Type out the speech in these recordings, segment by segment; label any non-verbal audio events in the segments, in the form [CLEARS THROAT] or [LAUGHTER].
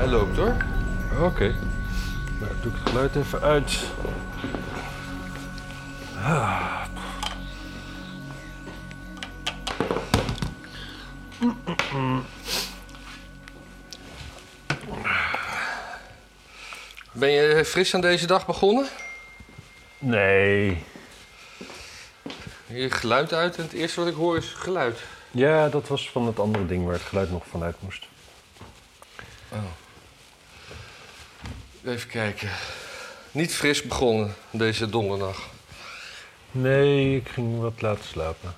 Hij loopt hoor. Oké. Nou, doe ik het geluid even uit. Ah. Ben je fris aan deze dag begonnen? Nee. Je geluid uit en het eerste wat ik hoor is geluid. Ja, dat was van het andere ding waar het geluid nog vanuit moest. Even kijken. Niet fris begonnen deze donderdag. Nee, ik ging wat laten slapen.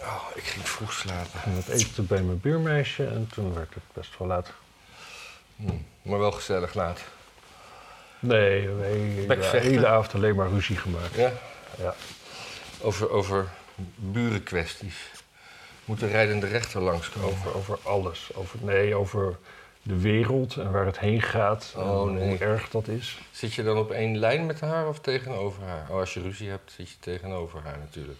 Oh, ik ging vroeg slapen. Ik ging wat eten bij mijn buurmeisje en toen werd het best wel laat. Maar wel gezellig laat. Nee, we hebben de hele avond alleen maar ruzie gemaakt. Ja? Ja. Over, over burenkwesties. Moet de rijdende rechter langskomen? Over, over alles. Over, nee, over de wereld en waar het heen gaat. Oh, en nee. hoe erg dat is. Zit je dan op één lijn met haar of tegenover haar? Oh, als je ruzie hebt, zit je tegenover haar natuurlijk.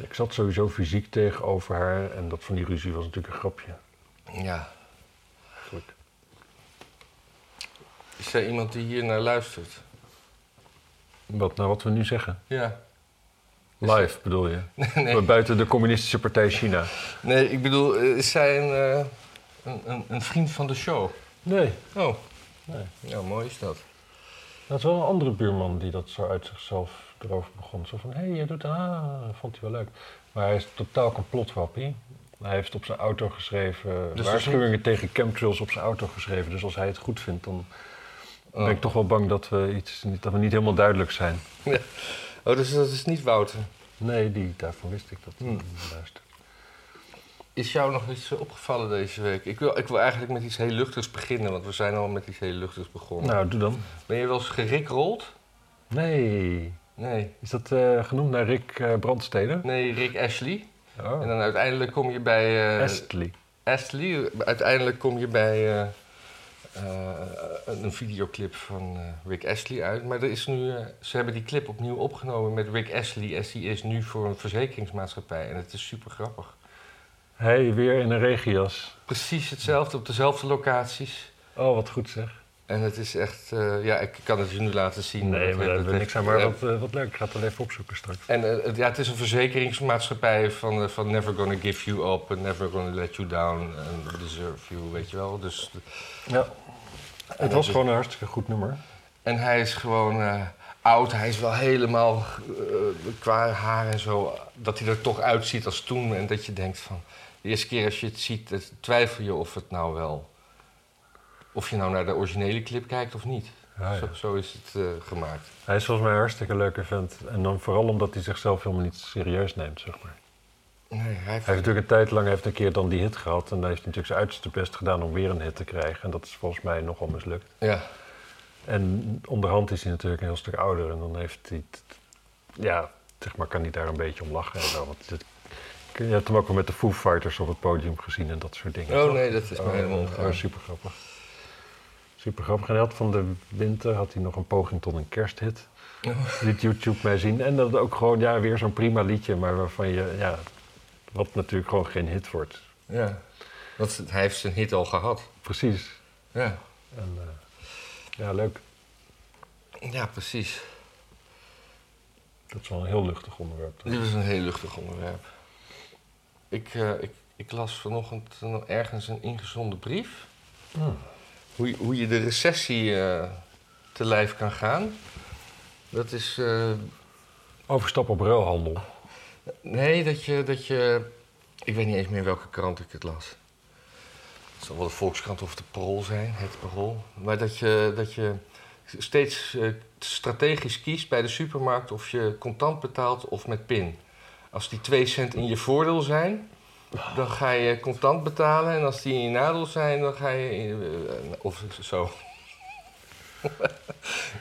Ik zat sowieso fysiek tegenover haar en dat van die ruzie was natuurlijk een grapje. Ja. Eigenlijk. Is er iemand die hier naar luistert? Wat, nou, wat we nu zeggen. Ja. Live bedoel je? nee. Buiten de communistische partij China. nee, ik bedoel, eh, is zij een, eh, een, een, een vriend van de show? Nee. Oh. Nee. Ja, mooi is dat. Dat is wel een andere buurman die dat zo uit zichzelf erover begon. Zo van, hé, hey, je doet, ah, vond hij wel leuk. Maar hij is totaal complotwappie. Hij heeft op zijn auto geschreven, Dus waarschuwingen tegen chemtrails op zijn auto geschreven. Dus als hij het goed vindt, dan Oh. ben ik toch wel bang dat we, iets, niet, dat we niet helemaal duidelijk zijn. Oh, dus dat is niet Wouter. Nee, die, daarvan wist ik dat. Hmm. Luister. Is jou nog iets opgevallen deze week? Ik wil, ik wil eigenlijk met iets heel luchtigs beginnen, want we zijn al met iets heel luchtigs begonnen. Nou, doe dan. Ben je wel eens gerikrold? Nee. Nee. Is dat eh, genoemd naar Rick eh, Brandstede? Nee, Rick Ashley. Oh. En dan uiteindelijk kom je bij... eh, Astley. Astley. Uiteindelijk kom je bij een videoclip van Rick Astley uit. Maar er is nu, ze hebben die clip opnieuw opgenomen met Rick Astley. Astley is nu voor een verzekeringsmaatschappij. En het is super grappig. Hey, weer in een regenjas. Precies hetzelfde, op dezelfde locaties. Oh, wat goed zeg. En het is echt... eh, ja, ik kan het je nu laten zien. Nee, maar daar hebben we niks aan. Maar wat, eh, wat leuk. Ik ga het wel even opzoeken straks. En eh, ja, het is een verzekeringsmaatschappij van, van never gonna give you up... and never gonna let you down and deserve you, weet je wel. Dus Ja. Het was gewoon een hartstikke goed nummer. En hij is gewoon oud. Hij is wel helemaal qua haar en zo. Dat hij er toch uitziet als toen. En dat je denkt van. De eerste keer als je het ziet, eh, twijfel je of het nou wel. Of je nou naar de originele clip kijkt of niet. Ja, ja. Zo, zo is het eh, gemaakt. Hij is volgens mij een hartstikke leuke vent. En dan vooral omdat hij zichzelf helemaal niet serieus neemt, zeg maar. Nee, hij heeft, Hij heeft natuurlijk een tijd lang heeft een keer dan die hit gehad. En hij heeft natuurlijk zijn uiterste best gedaan om weer een hit te krijgen. En dat is volgens mij nogal mislukt. Ja, En onderhand is hij natuurlijk een heel stuk ouder. En dan heeft hij... Ja, zeg maar, kan hij daar een beetje om lachen en zo. Want het, je hebt hem ook wel met de Foo Fighters op het podium gezien en dat soort dingen. Oh toch? nee, dat is me helemaal ontgaan. super grappig. Super grappig. En hij had van de winter had hij nog een poging tot een kersthit. Oh. Liet YouTube mij zien. En dat ook gewoon, ja, weer zo'n prima liedje. Maar waarvan je, ja, wat natuurlijk gewoon geen hit wordt. ja. Want hij heeft zijn hit al gehad. Precies. Ja, En eh, ja, leuk. ja precies. Dat is wel een heel luchtig onderwerp. toch? Dit is een heel luchtig onderwerp. Ik, eh, ik, ik las vanochtend ergens een ingezonden brief. Hmm. Hoe, je- hoe je de recessie eh, te lijf kan gaan. Dat is. eh, Overstap op ruilhandel. nee, dat je, dat je. Ik weet niet eens meer welke krant ik het las. Het zal wel de Volkskrant of de Parool zijn, het Parool. Maar dat je, dat je steeds strategisch kiest bij de supermarkt of je contant betaalt of met PIN. Als die 2 cent in je voordeel zijn, dan ga je contant betalen. En als die in je nadeel zijn, dan ga je. in- eh, of zo. [LAUGHS]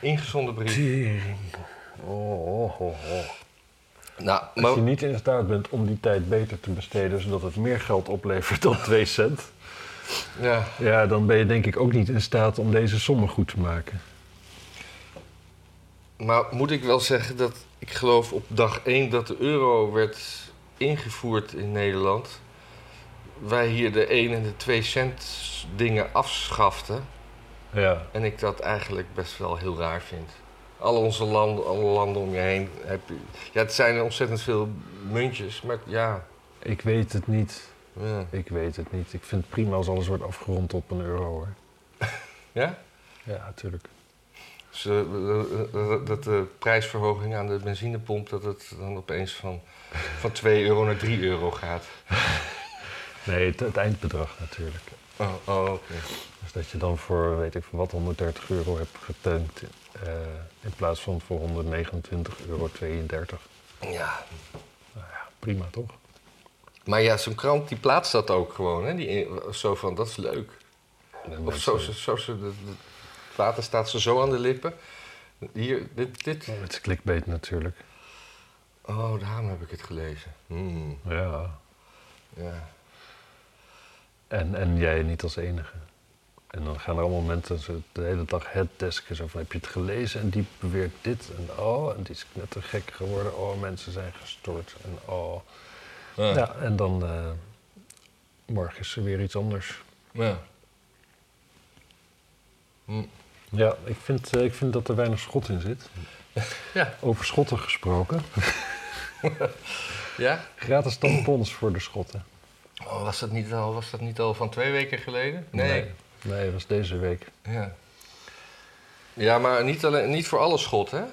Ingezonden brief. Oh, oh, oh, oh. Nou, Als je niet in staat bent om die tijd beter te besteden, zodat het meer geld oplevert dan 2 cent, ja, ja, dan ben je denk ik ook niet in staat om deze sommen goed te maken. Maar moet ik wel zeggen dat ik geloof op dag 1 dat de euro werd ingevoerd in Nederland. wij hier de 1 en de 2 cent dingen afschaften. Ja, En ik dat eigenlijk best wel heel raar vind. Al onze landen, alle landen om je heen heb je... Ja, het zijn ontzettend veel muntjes, maar ja... ik weet het niet. ja. Ik weet het niet. Ik vind het prima als alles wordt afgerond op een euro hoor. Ja? Ja, natuurlijk. Dus, eh, eh, eh, dat de prijsverhoging aan de benzinepomp... dat het dan opeens van, van 2 euro naar 3 euro gaat. Nee, het, het eindbedrag natuurlijk. Oh, oh oké. Dus dat je dan voor, weet ik veel wat, 130 euro hebt getankt. in plaats van voor 129,32 euro. Ja. Nou ja, prima toch? Maar ja, zo'n krant die plaatst dat ook gewoon, hè? Die, zo van, dat is leuk. Of zo, zo, zo, zo water staat ze zo aan de lippen. Hier, dit, dit. Oh, Het is clickbait natuurlijk. Oh, daarom heb ik het gelezen. Hmm, Ja. ja. En, en jij niet als enige. En dan gaan er allemaal mensen zo de hele dag het desken. Zo van, heb je het gelezen? En die beweert dit. En oh, en die is net te gek geworden. Oh, mensen zijn gestort. En oh. Ja. Ja, en dan eh, morgen is er weer iets anders. ja. Hm. Ja, ik vind, eh, ik vind dat er weinig schot in zit. Ja. Over schotten gesproken. Ja? Gratis tampons voor de schotten. Oh, was, dat niet al, was dat niet al van twee weken geleden? Nee. Nee, nee dat was deze week. Ja. Ja, maar niet, alleen, niet voor alle schotten, hè?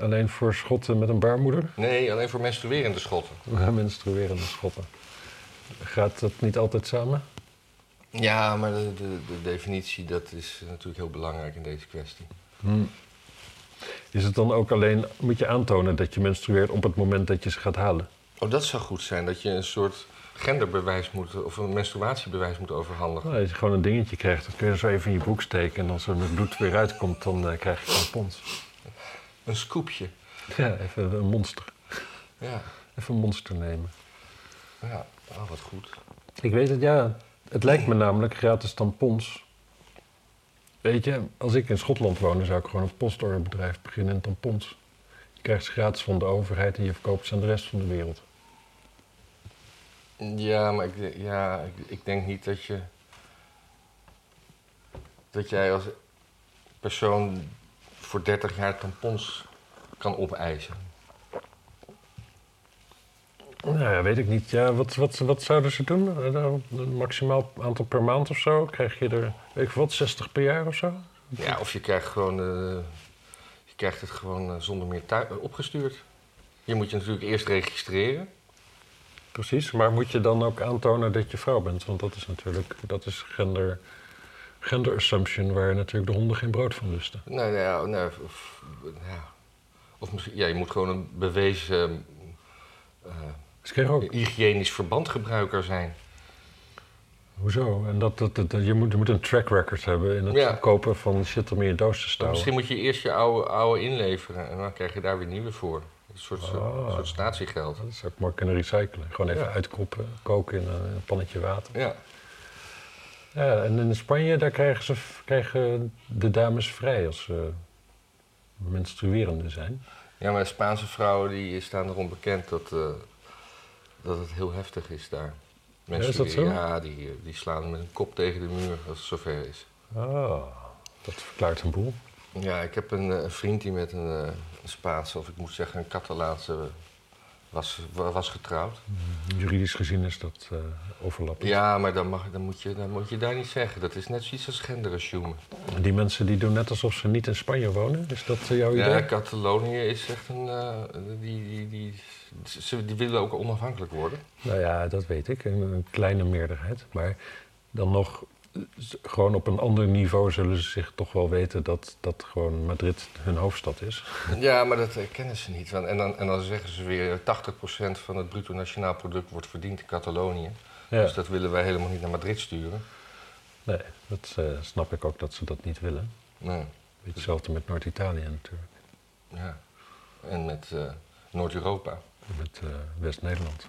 Alleen voor schotten met een baarmoeder. Nee, alleen voor menstruerende schotten. [LAUGHS] Menstruerende schotten. Gaat dat niet altijd samen? Ja, maar de, de, de definitie, dat is natuurlijk heel belangrijk in deze kwestie. Is het dan ook alleen, moet je aantonen dat je menstrueert op het moment dat je ze gaat halen? Oh, dat zou goed zijn, dat je een soort genderbewijs moet, of een menstruatiebewijs moet overhandigen. Nou, als je gewoon een dingetje krijgt, dat kun je zo even in je broek steken. En als er met bloed weer uitkomt, dan eh, krijg je tampons. Een scoopje. Ja, even een monster. Ja, Even een monster nemen. ja. Oh, wat goed. Ik weet het, ja. Het lijkt me namelijk gratis tampons. Weet je, als ik in Schotland woonde, zou ik gewoon een postorderbedrijf beginnen in tampons. Je krijgt ze gratis van de overheid en je verkoopt ze aan de rest van de wereld. Ja, maar ik, ja, ik, ik denk niet dat je. dat jij als persoon voor 30 jaar tampons kan opeisen. Nou ja, weet ik niet. Ja, wat, wat, wat zouden ze doen? Eh, nou, Een maximaal aantal per maand of zo? Krijg je er, weet ik wat, 60 per jaar of zo? Ja, of je krijgt gewoon. eh, je krijgt het gewoon eh, zonder meer opgestuurd. Je moet je natuurlijk eerst registreren. Precies, maar moet je dan ook aantonen dat je vrouw bent? Want dat is natuurlijk, dat is gender, gender assumption waar natuurlijk de honden geen brood van lusten. Nou ja, nou, of, ja. of misschien, ja, je moet gewoon een bewezen ook, hygiënisch verbandgebruiker zijn. hoezo? En dat, dat, dat, je, moet, je moet een track record hebben in het Ja. kopen van shit om in je doos te stouwen. misschien moet je eerst je oude, oude inleveren en dan krijg je daar weer nieuwe voor. Een soort, Ah. soort statiegeld. Dat zou ik maar kunnen recyclen. Gewoon even Ja. uitkoppen, koken in een, in een pannetje water. Ja. Ja, en in Spanje daar krijgen, ze, krijgen de dames vrij als ze menstruerende zijn. ja, maar Spaanse vrouwen die staan erom bekend dat, eh, dat het heel heftig is daar. is dat zo? Ja, die, die slaan met een kop tegen de muur als het zover is. Ah, dat verklaart een boel. Ja, ik heb een, eh, vriend die met een, eh, een Spaanse, of ik moet zeggen een Catalaanse, was, wa- was getrouwd. Juridisch gezien is dat eh overlappend. Ja, maar dan, mag, dan, moet je, dan moet je daar niet zeggen. Dat is net zoiets als genderassumen. En die mensen die doen net alsof ze niet in Spanje wonen. Is dat jouw idee? Ja, Catalonië is echt een. die, die, die, ze, die willen ook onafhankelijk worden. Nou ja, dat weet ik. Een, een kleine meerderheid. Maar dan nog, eh, gewoon op een ander niveau zullen ze zich toch wel weten dat, dat gewoon Madrid hun hoofdstad is. [LAUGHS] Ja, maar dat kennen ze niet. En dan, en dan zeggen ze weer 80% van het bruto nationaal product wordt verdiend in Catalonië. Ja, Dus dat willen wij helemaal niet naar Madrid sturen. nee, dat eh, snap ik ook dat ze dat niet willen. Nee. Hetzelfde met Noord-Italië natuurlijk. Ja. En met eh, Noord-Europa. Met eh, West-Nederland.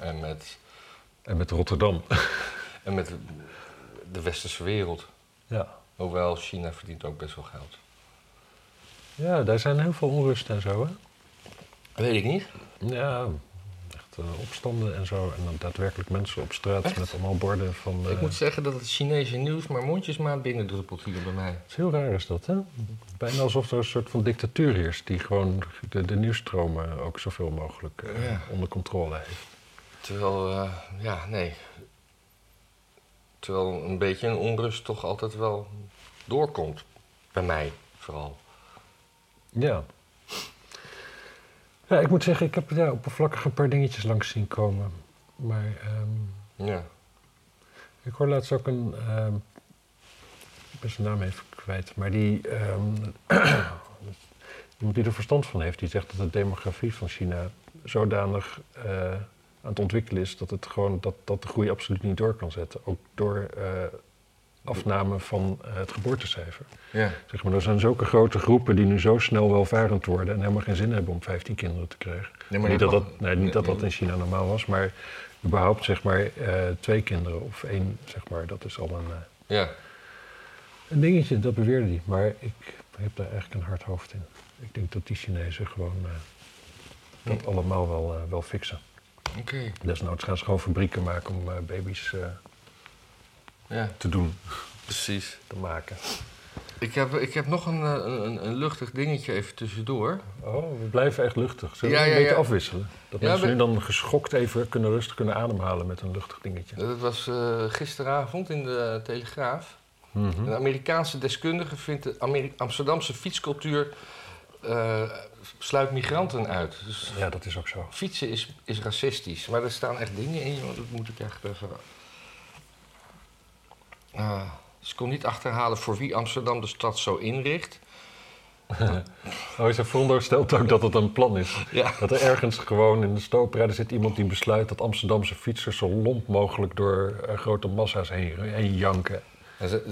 En met, En met Rotterdam. [LAUGHS] en met de westerse wereld. ja. Hoewel China verdient ook best wel geld. ja, daar zijn heel veel onrust en zo, hè? Weet ik niet. Ja, eh, opstanden en zo. En dan daadwerkelijk mensen op straat Echt? met allemaal borden van... Ik eh, moet zeggen dat het Chinese nieuws maar mondjesmaat binnendruppelt hier bij mij. Het is heel raar is dat, hè? Bijna alsof er een soort van dictatuur heerst... die gewoon de, de nieuwsstromen ook zoveel mogelijk eh, Ja. onder controle heeft. Terwijl, ja, nee. Terwijl een beetje een onrust toch altijd wel doorkomt. Bij mij vooral. Ja. Ja, ik moet zeggen, ik heb ja, oppervlakkig een paar dingetjes langs zien komen. Maar ehm, Ja. ik hoor laatst ook een... ehm, ik ben zijn naam even kwijt, maar die... ehm, [CLEARS THROAT] iemand die er verstand van heeft, die zegt dat de demografie van China zodanig eh, aan het ontwikkelen is... dat, het gewoon, dat, dat de groei absoluut niet door kan zetten. Ook door eh, afname van eh, het geboortecijfer. Ja. Zeg maar, er zijn zulke grote groepen die nu zo snel welvarend worden en helemaal geen zin hebben om 15 kinderen te krijgen. Nee, maar niet dat dat, nee, niet dat dat in China normaal was, maar überhaupt zeg maar eh, twee kinderen of één, zeg maar, dat is al een, eh, Ja. een dingetje, dat beweerde hij. Maar ik heb daar eigenlijk een hard hoofd in. Ik denk dat die Chinezen gewoon dat allemaal wel, wel fixen. Oké. Desnoods gaan ze gewoon fabrieken maken om baby's Ja, te doen, precies. te maken. Ik heb, ik heb nog een, eh, een, een luchtig dingetje even tussendoor. Oh, we blijven echt luchtig. Zullen we Ja, een ja, beetje ja. afwisselen? Dat mensen nu dan geschokt even kunnen rustig kunnen ademhalen met een luchtig dingetje. Dat was eh, gisteravond in de Telegraaf. Mhm. Een Amerikaanse deskundige vindt de Ameri- Amsterdamse fietscultuur eh, sluit migranten uit. Dus Ja, dat is ook zo. fietsen is, is racistisch. Maar er staan echt dingen in, dat moet ik echt even... Ah, ze kon niet achterhalen voor wie Amsterdam de stad zo inricht. [LAUGHS] Oh, ze veronderstelt ook dat het een plan is. Ja. Dat er ergens gewoon in de stooprijden zit iemand die besluit dat Amsterdamse fietsers zo lomp mogelijk door eh, grote massa's heen, heen janken.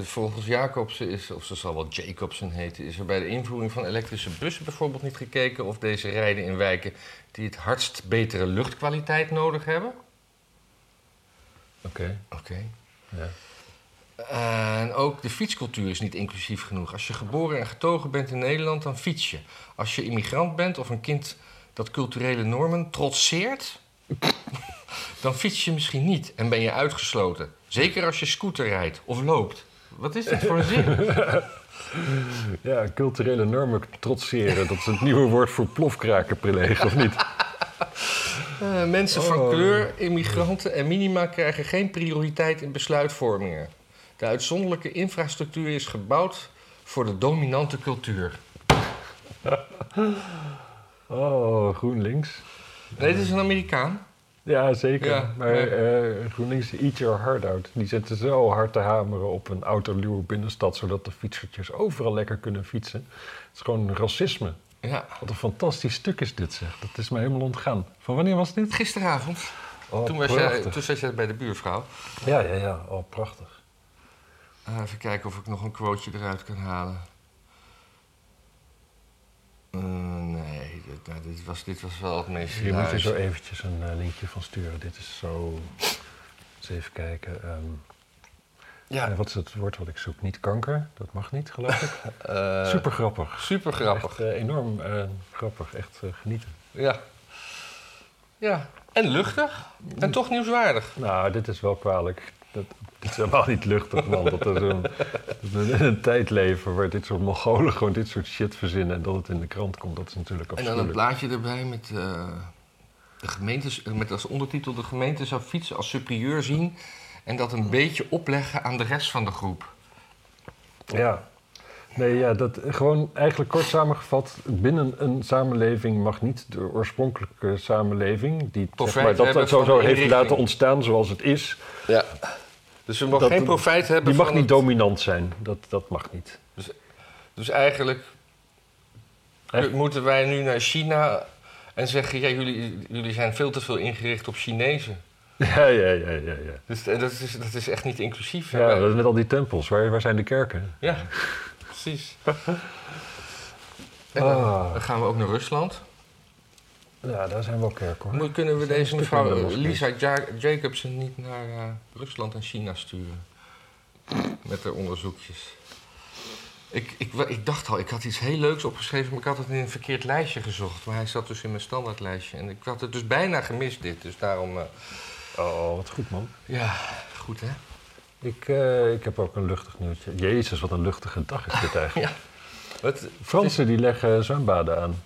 Volgens Jacobsen is, of ze zal wel Jacobsen heten, is er bij de invoering van elektrische bussen bijvoorbeeld niet gekeken of deze rijden in wijken die het hardst betere luchtkwaliteit nodig hebben. Oké. Oké. Ja. En ook de fietscultuur is niet inclusief genoeg. Als je geboren en getogen bent in Nederland, dan fiets je. Als je immigrant bent of een kind dat culturele normen trotseert, [LAUGHS] dan fiets je misschien niet en ben je uitgesloten. Zeker als je scooter rijdt of loopt. Wat is dit voor een zin? [LAUGHS] ja, culturele normen trotseren. Dat is het nieuwe woord voor plofkrakenprileg, of niet? [LAUGHS] Eh, mensen van Oh. kleur, immigranten en minima krijgen geen prioriteit in besluitvormingen. De uitzonderlijke infrastructuur is gebouwd voor de dominante cultuur. [LAUGHS] Oh, GroenLinks. Nee, dit is een Amerikaan. Ja, zeker. Ja, maar eh, GroenLinks, eat your heart out. Die zitten zo hard te hameren op een autoluwe binnenstad... zodat de fietsertjes overal lekker kunnen fietsen. Het is gewoon racisme. Ja. Wat een fantastisch stuk is dit, zeg. Dat is mij helemaal ontgaan. Van wanneer was dit? Gisteravond. Oh, toen, was jij, toen zat jij bij de buurvrouw. Ja, ja, ja. Oh, prachtig. Ah, even kijken of ik nog een quoteje eruit kan halen. Eh, nee, dit, nou, dit, was, dit was wel het meest Hier moet je zo eventjes een eh, linkje van sturen. Dit is zo... Eens even kijken. ehm, Ja, eh, wat is het woord wat ik zoek? Niet kanker. Dat mag niet, geloof ik. Super grappig. super grappig. Echt, enorm grappig. Echt genieten. Ja. Ja, en luchtig. En toch nieuwswaardig. Nou, dit is wel kwalijk. Dat, [LAUGHS] dit is helemaal niet luchtig, man. Dat er zo'n, dat we in een tijd leven waar dit soort Mongolen gewoon dit soort shit verzinnen... en dat het in de krant komt, dat is natuurlijk En dan een afschuwelijk. plaatje erbij met, eh, de gemeentes, met als ondertitel... de gemeente zou fietsen als superieur zien... en dat een beetje opleggen aan de rest van de groep. Ja. Nee, ja, dat gewoon eigenlijk kort samengevat... binnen een samenleving mag niet de oorspronkelijke samenleving... die zeg maar, dat het zo, zo heeft laten ontstaan zoals het is... Ja. Dus we mogen geen profijt hebben die mag van niet het- dominant zijn. Dat, dat mag niet. Dus eigenlijk Echt? moeten wij nu naar China en zeggen: ja, jullie, jullie zijn veel te veel ingericht op Chinezen. [LAUGHS] Ja, ja, ja, ja. ja. Dus eh, dat is, dat is echt niet inclusief. hè? ja is met al die tempels. Waar, waar zijn de kerken? ja, precies. [LAUGHS] En dan, Ah. dan gaan we ook naar Rusland. Ja, daar zijn wel kerken hoor. Moet- Kunnen we deze mevrouw. Lisa Ja- Jacobsen niet naar eh, Rusland en China sturen? Met haar onderzoekjes. Ik, ik, ik dacht al, ik had iets heel leuks opgeschreven, maar ik had het in een verkeerd lijstje gezocht. Maar hij zat dus in mijn standaardlijstje. En ik had het dus bijna gemist, dit. Dus daarom, eh, Oh, wat goed man. ja, goed hè? Ik, eh, ik heb ook een luchtig nieuwtje. Jezus, wat een luchtige dag is dit [LAUGHS] eigenlijk. Ja. Wat, Fransen die leggen zwembaden aan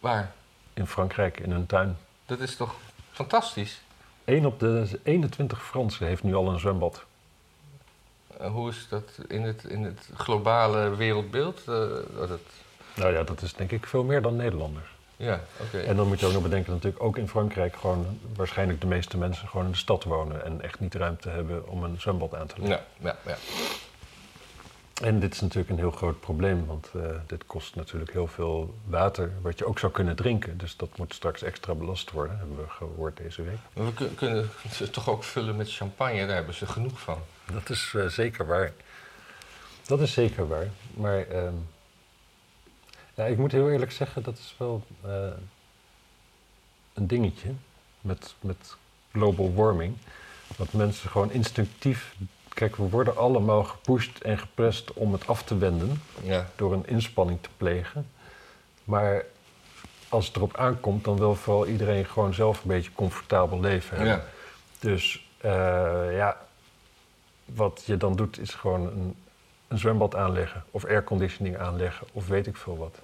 waar? In Frankrijk in hun tuin. Dat is toch fantastisch? 1 op de 21 Fransen heeft nu al een zwembad. Eh, hoe is dat in het, in het globale wereldbeeld? Eh, oh, dat, Nou ja, dat is denk ik veel meer dan Nederlanders. ja, oké. En dan moet je ook nog bedenken dat natuurlijk ook in Frankrijk gewoon waarschijnlijk de meeste mensen gewoon in de stad wonen en echt niet ruimte hebben om een zwembad aan te leggen. Ja, ja, ja. En dit is natuurlijk een heel groot probleem, want eh, dit kost natuurlijk heel veel water, wat je ook zou kunnen drinken. Dus dat moet straks extra belast worden, hebben we gehoord deze week. Maar we kun- kunnen ze toch ook vullen met champagne, daar hebben ze genoeg van. Dat is eh, zeker waar. Dat is zeker waar. Maar ehm, ja, ik moet heel eerlijk zeggen, dat is wel eh, een dingetje met, met global warming. Dat mensen gewoon instinctief. Kijk, we worden allemaal gepusht en geprest om het af te wenden Ja. door een inspanning te plegen. Maar als het erop aankomt, dan wil vooral iedereen gewoon zelf een beetje comfortabel leven hebben. Ja. Dus eh, ja, wat je dan doet is gewoon een, een zwembad aanleggen of airconditioning aanleggen of weet ik veel wat.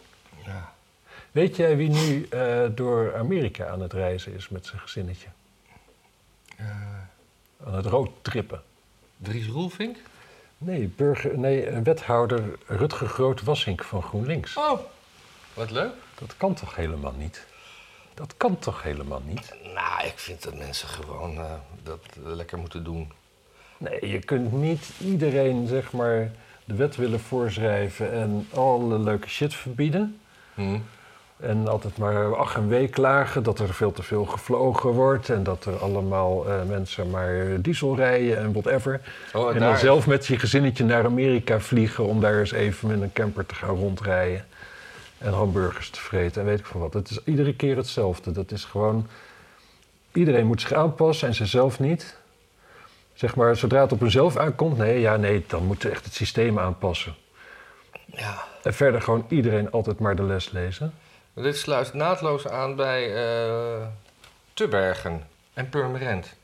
ja. Weet jij wie nu eh, door Amerika aan het reizen is met zijn gezinnetje? Eh, Aan het roadtrippen? Dries Roelvink? Nee, burger, nee, wethouder Rutger Groot-Wassink van GroenLinks. Oh, wat leuk. Dat kan toch helemaal niet? Dat kan toch helemaal niet? Nou, ik vind dat mensen gewoon eh, dat lekker moeten doen. Nee, je kunt niet iedereen zeg maar de wet willen voorschrijven en alle leuke shit verbieden. Hm? En altijd maar ach en wee klagen dat er veel te veel gevlogen wordt en dat er allemaal eh, mensen maar diesel rijden en whatever. Oh, en dan zelf met je gezinnetje naar Amerika vliegen om daar eens even met een camper te gaan rondrijden. En hamburgers te vreten en weet ik veel wat. Het is iedere keer hetzelfde. Dat is gewoon. Iedereen moet zich aanpassen en zichzelf niet. Zeg maar, zodra het op hunzelf aankomt, nee, ja, nee, dan moet echt het systeem aanpassen. Ja. En verder gewoon iedereen altijd maar de les lezen. Dit sluit naadloos aan bij eh Tubbergen en Purmerend.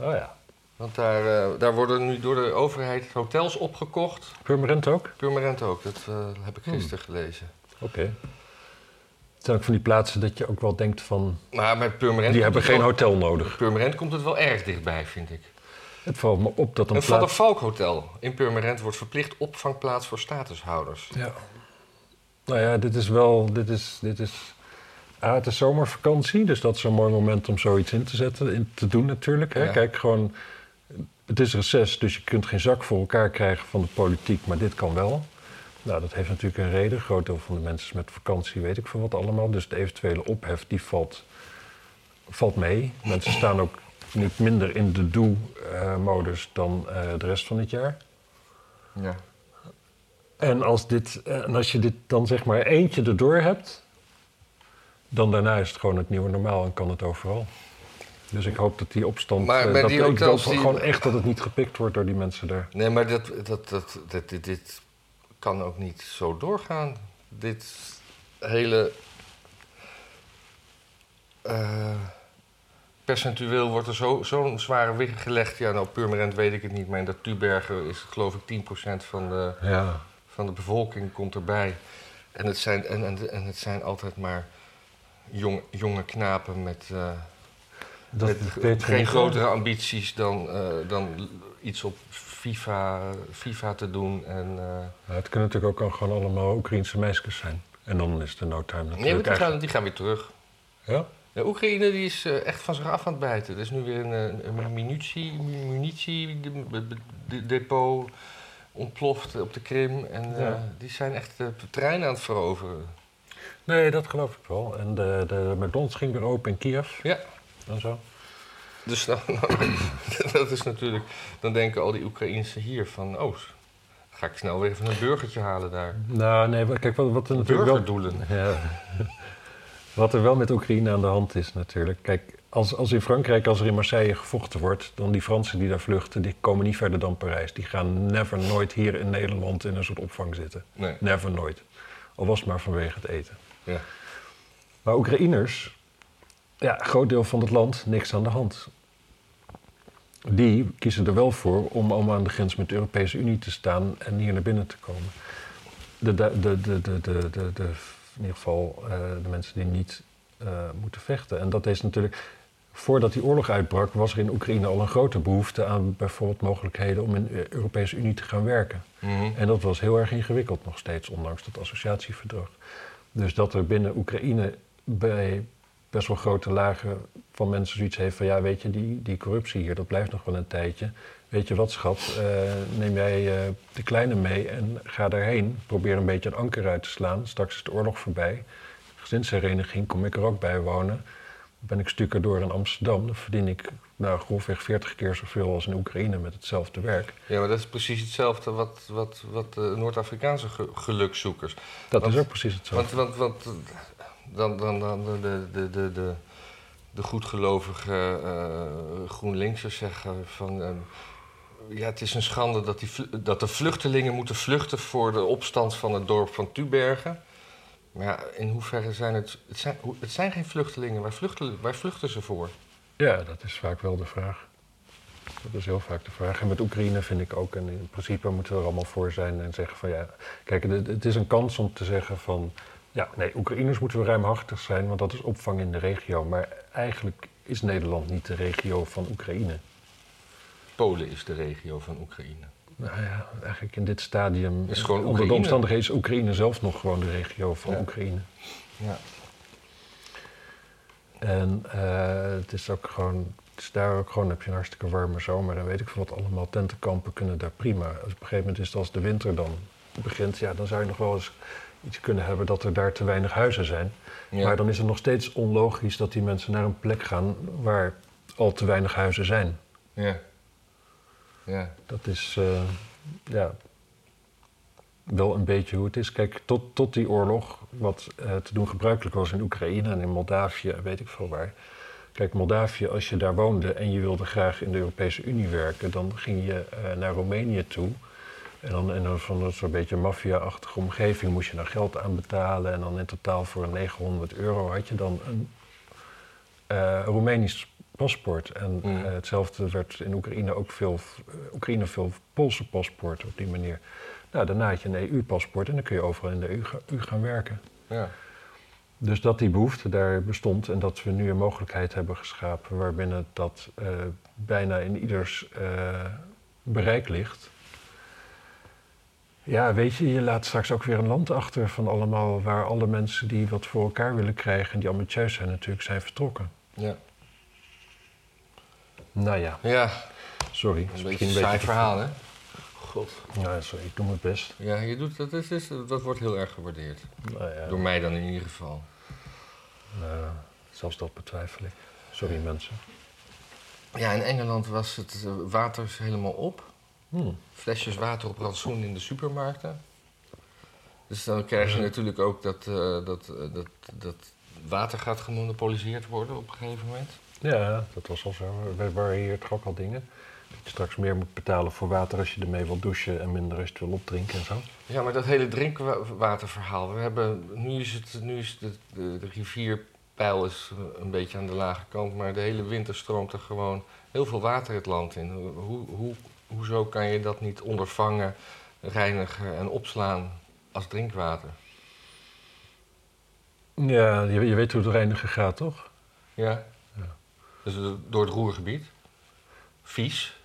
Oh ja. Want daar, eh, daar worden nu door de overheid hotels opgekocht. Purmerend ook? Purmerend ook, dat eh, heb ik Hmm. gisteren gelezen. Oké. Het zijn ook van die plaatsen dat je ook wel denkt van... Maar met Purmerend... Die hebben geen wel- hotel nodig. Purmerend komt het wel erg dichtbij, vind ik. Het valt me op dat een Een Van der plaats... Valk Hotel in Purmerend wordt verplicht opvangplaats voor statushouders. Ja. Nou ja, dit is wel... Dit is, dit is, ah, het is zomervakantie, dus dat is een mooi moment om zoiets in te zetten. In te doen natuurlijk. Hè? Ja. Kijk, gewoon... Het is reces, dus je kunt geen zak voor elkaar krijgen van de politiek, maar dit kan wel. Nou, dat heeft natuurlijk een reden. Een groot deel van de mensen is met vakantie, weet ik veel wat allemaal. Dus de eventuele ophef, die valt, valt mee. Mensen staan ook niet minder in de doe-modus dan eh, de rest van het jaar. Ja. En als, dit, eh, en als je dit dan zeg maar eentje erdoor hebt, dan daarna is het gewoon het nieuwe normaal en kan het overal. Dus ik hoop dat die opstand. Maar eh, dat, die hoop die- gewoon echt dat het niet gepikt wordt door die mensen daar. Nee, maar dat, dat, dat, dat, dit, dit kan ook niet zo doorgaan. Dit hele. eh, percentueel wordt er zo- zo'n zware wicht gelegd. Ja, nou, Purmerend weet ik het niet, maar in dat Tubergen is het geloof ik 10% van de, Ja. Van de bevolking komt erbij. En het zijn, en, en, en het zijn altijd maar jong, jonge knapen met, eh, Dat met geen grotere ambities dan, eh, dan iets op FIFA, FIFA te doen. En, eh, Ja, het kunnen natuurlijk ook gewoon allemaal Oekraïense meisjes zijn. En dan is de no time nee, maar natuurlijk die, gaan, die gaan weer terug. Ja? De Oekraïne die is echt van zich af aan het bijten. Er is nu weer een, een munitie, munitiedepot ontploft op de Krim. En eh, die zijn echt de trein aan het veroveren. Nee, dat geloof ik wel. En de, de McDonald's ging weer open in Kiev Ja. en zo. Dus dan, [COUGHS] dat is natuurlijk... Dan denken al die Oekraïnse hier van... Oh, ga ik snel weer even een burgertje halen daar. Nou, nee, maar kijk, wat, wat er natuurlijk wel... Burgerdoelen. Ja. [LAUGHS] Wat er wel met Oekraïne aan de hand is natuurlijk. Kijk, als, als in Frankrijk, als er in Marseille gevochten wordt, dan die Fransen die daar vluchten, die komen niet verder dan Parijs. Die gaan never nooit hier in Nederland in een soort opvang zitten. Nee. Never nooit. Al was het maar vanwege het eten. Ja. Maar Oekraïners, ja, groot deel van het land, niks aan de hand. Die kiezen er wel voor om, om aan de grens met de Europese Unie te staan en hier naar binnen te komen. De, de, de, de, de, de, de, de- in ieder geval eh, de mensen die niet eh, moeten vechten. En dat is natuurlijk, voordat die oorlog uitbrak, was er in Oekraïne al een grote behoefte aan bijvoorbeeld mogelijkheden om in de Europese Unie te gaan werken. Mhm. En dat was heel erg ingewikkeld nog steeds, ondanks dat associatieverdrag. Dus dat er binnen Oekraïne bij best wel grote lagen van mensen zoiets heeft van... ja, weet je, die, die corruptie hier, dat blijft nog wel een tijdje. Weet je wat, schat, eh, neem jij eh, de kleine mee en ga daarheen. Probeer een beetje een anker uit te slaan. Straks is de oorlog voorbij. Gezinshereniging, kom ik er ook bij wonen. Ben ik stukken door in Amsterdam, dan verdien ik nou, grofweg 40 keer zoveel als in Oekraïne met hetzelfde werk. ja, maar dat is precies hetzelfde wat, wat, wat de Noord-Afrikaanse ge- gelukzoekers. Dat Want- is ook precies hetzelfde. Want, want, want dan, dan, dan de, de, de, de, de, goedgelovige eh GroenLinksers zeggen van... eh, ja, het is een schande dat, die, dat de vluchtelingen moeten vluchten voor de opstand van het dorp van Tubergen. Maar ja, in hoeverre zijn het... Het zijn, het zijn geen vluchtelingen, waar vluchten, waar vluchten ze voor? Ja, dat is vaak wel de vraag. Dat is heel vaak de vraag. En met Oekraïne vind ik ook, en in principe moeten we er allemaal voor zijn en zeggen van ja, kijk, het is een kans om te zeggen van ja, nee, Oekraïners moeten we ruimhartig zijn, want dat is opvang in de regio. Maar eigenlijk is Nederland niet de regio van Oekraïne. Polen is de regio van Oekraïne. Nou ja, eigenlijk in dit stadium, Is gewoon onder de omstandigheden, is Oekraïne zelf nog gewoon de regio van Ja. Oekraïne. Ja. En eh, het is ook gewoon, het is daar ook gewoon, heb je een hartstikke warme zomer en weet ik veel wat allemaal. Tentenkampen kunnen daar prima. Op een gegeven moment is het als de winter dan begint, ja, dan zou je nog wel eens iets kunnen hebben dat er daar te weinig huizen zijn. Ja. Maar dan is het nog steeds onlogisch dat die mensen naar een plek gaan waar al te weinig huizen zijn. Ja. Ja. Dat is eh, ja, wel een beetje hoe het is. Kijk, tot, tot die oorlog, wat eh, te doen gebruikelijk was in Oekraïne en in Moldavië, weet ik veel waar. Kijk, Moldavië, als je daar woonde en je wilde graag in de Europese Unie werken, dan ging je eh, naar Roemenië toe. En dan in een van zo'n beetje maffia-achtige omgeving moest je daar geld aan betalen. En dan in totaal voor 900 euro had je dan een eh, Roemenisch paspoort. En Mm. eh, hetzelfde werd in Oekraïne ook veel, eh, Oekraïne veel Poolse paspoorten op die manier. Nou, daarna had je een EU-paspoort en dan kun je overal in de EU, ga- EU gaan werken. Ja. Dus dat die behoefte daar bestond en dat we nu een mogelijkheid hebben geschapen waarbinnen dat eh, bijna in ieders bereik ligt. Ja, weet je, je laat straks ook weer een land achter van allemaal waar alle mensen die wat voor elkaar willen krijgen en die ambitieus zijn natuurlijk zijn vertrokken. Ja. Nou ja, Ja, sorry. een is beetje een saai beetje verhaal, hè? God. Nou, sorry, ik doe mijn best. Ja, je doet, dat, is, is- dat wordt heel erg gewaardeerd. Nou ja, Door mij dan in ieder geval. nou, zelfs dat betwijfel ik. Sorry mensen. Ja, in Engeland was het eh, water helemaal op. Hm. Flesjes water op rantsoen in de supermarkten. Dus dan krijg je natuurlijk ook dat, eh, dat, eh, dat, dat water gaat gemonopoliseerd worden op een gegeven moment. Ja, dat was al zo. We waren hier toch ook al dingen. Dat je straks meer moet betalen voor water als je ermee wil douchen en minder als je het wil opdrinken en zo. Ja, maar dat hele drinkwaterverhaal. We hebben, nu is, het, nu is de, de, de rivierpeil is eh, een beetje aan de lage kant, maar de hele winter stroomt er gewoon heel veel water het land in. Hoe, hoe, hoezo kan je dat niet ondervangen, reinigen en opslaan als drinkwater? Ja, je, je weet hoe het reinigen gaat, toch? Ja? Dus eh, door het roergebied. Vies.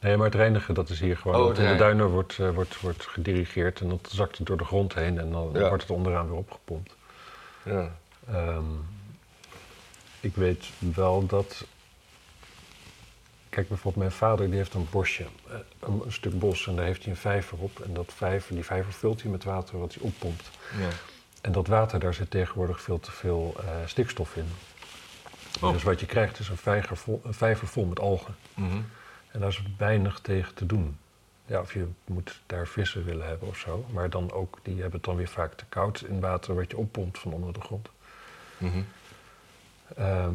Nee, maar het reinigen, dat is hier gewoon. Oh, in de duinen wordt, eh, wordt, wordt gedirigeerd en dat zakt het door de grond heen en dan Ja. wordt het onderaan weer opgepompt. Ja. Ehm, ik weet wel dat. Kijk, bijvoorbeeld mijn vader die heeft een bosje, eh, een, een stuk bos en daar heeft hij een vijver op. En dat vijver, die vijver vult hij met water wat hij oppompt. ja. En dat water, daar zit tegenwoordig veel te veel stikstof in. Oh. Dus wat je krijgt is een vijver, vol, een vijver vol met algen. Mhm. En daar is weinig tegen te doen. Ja, of je moet daar vissen willen hebben of zo. Maar dan ook, die hebben het dan weer vaak te koud in water wat je oppompt van onder de grond. Mhm. Ehm,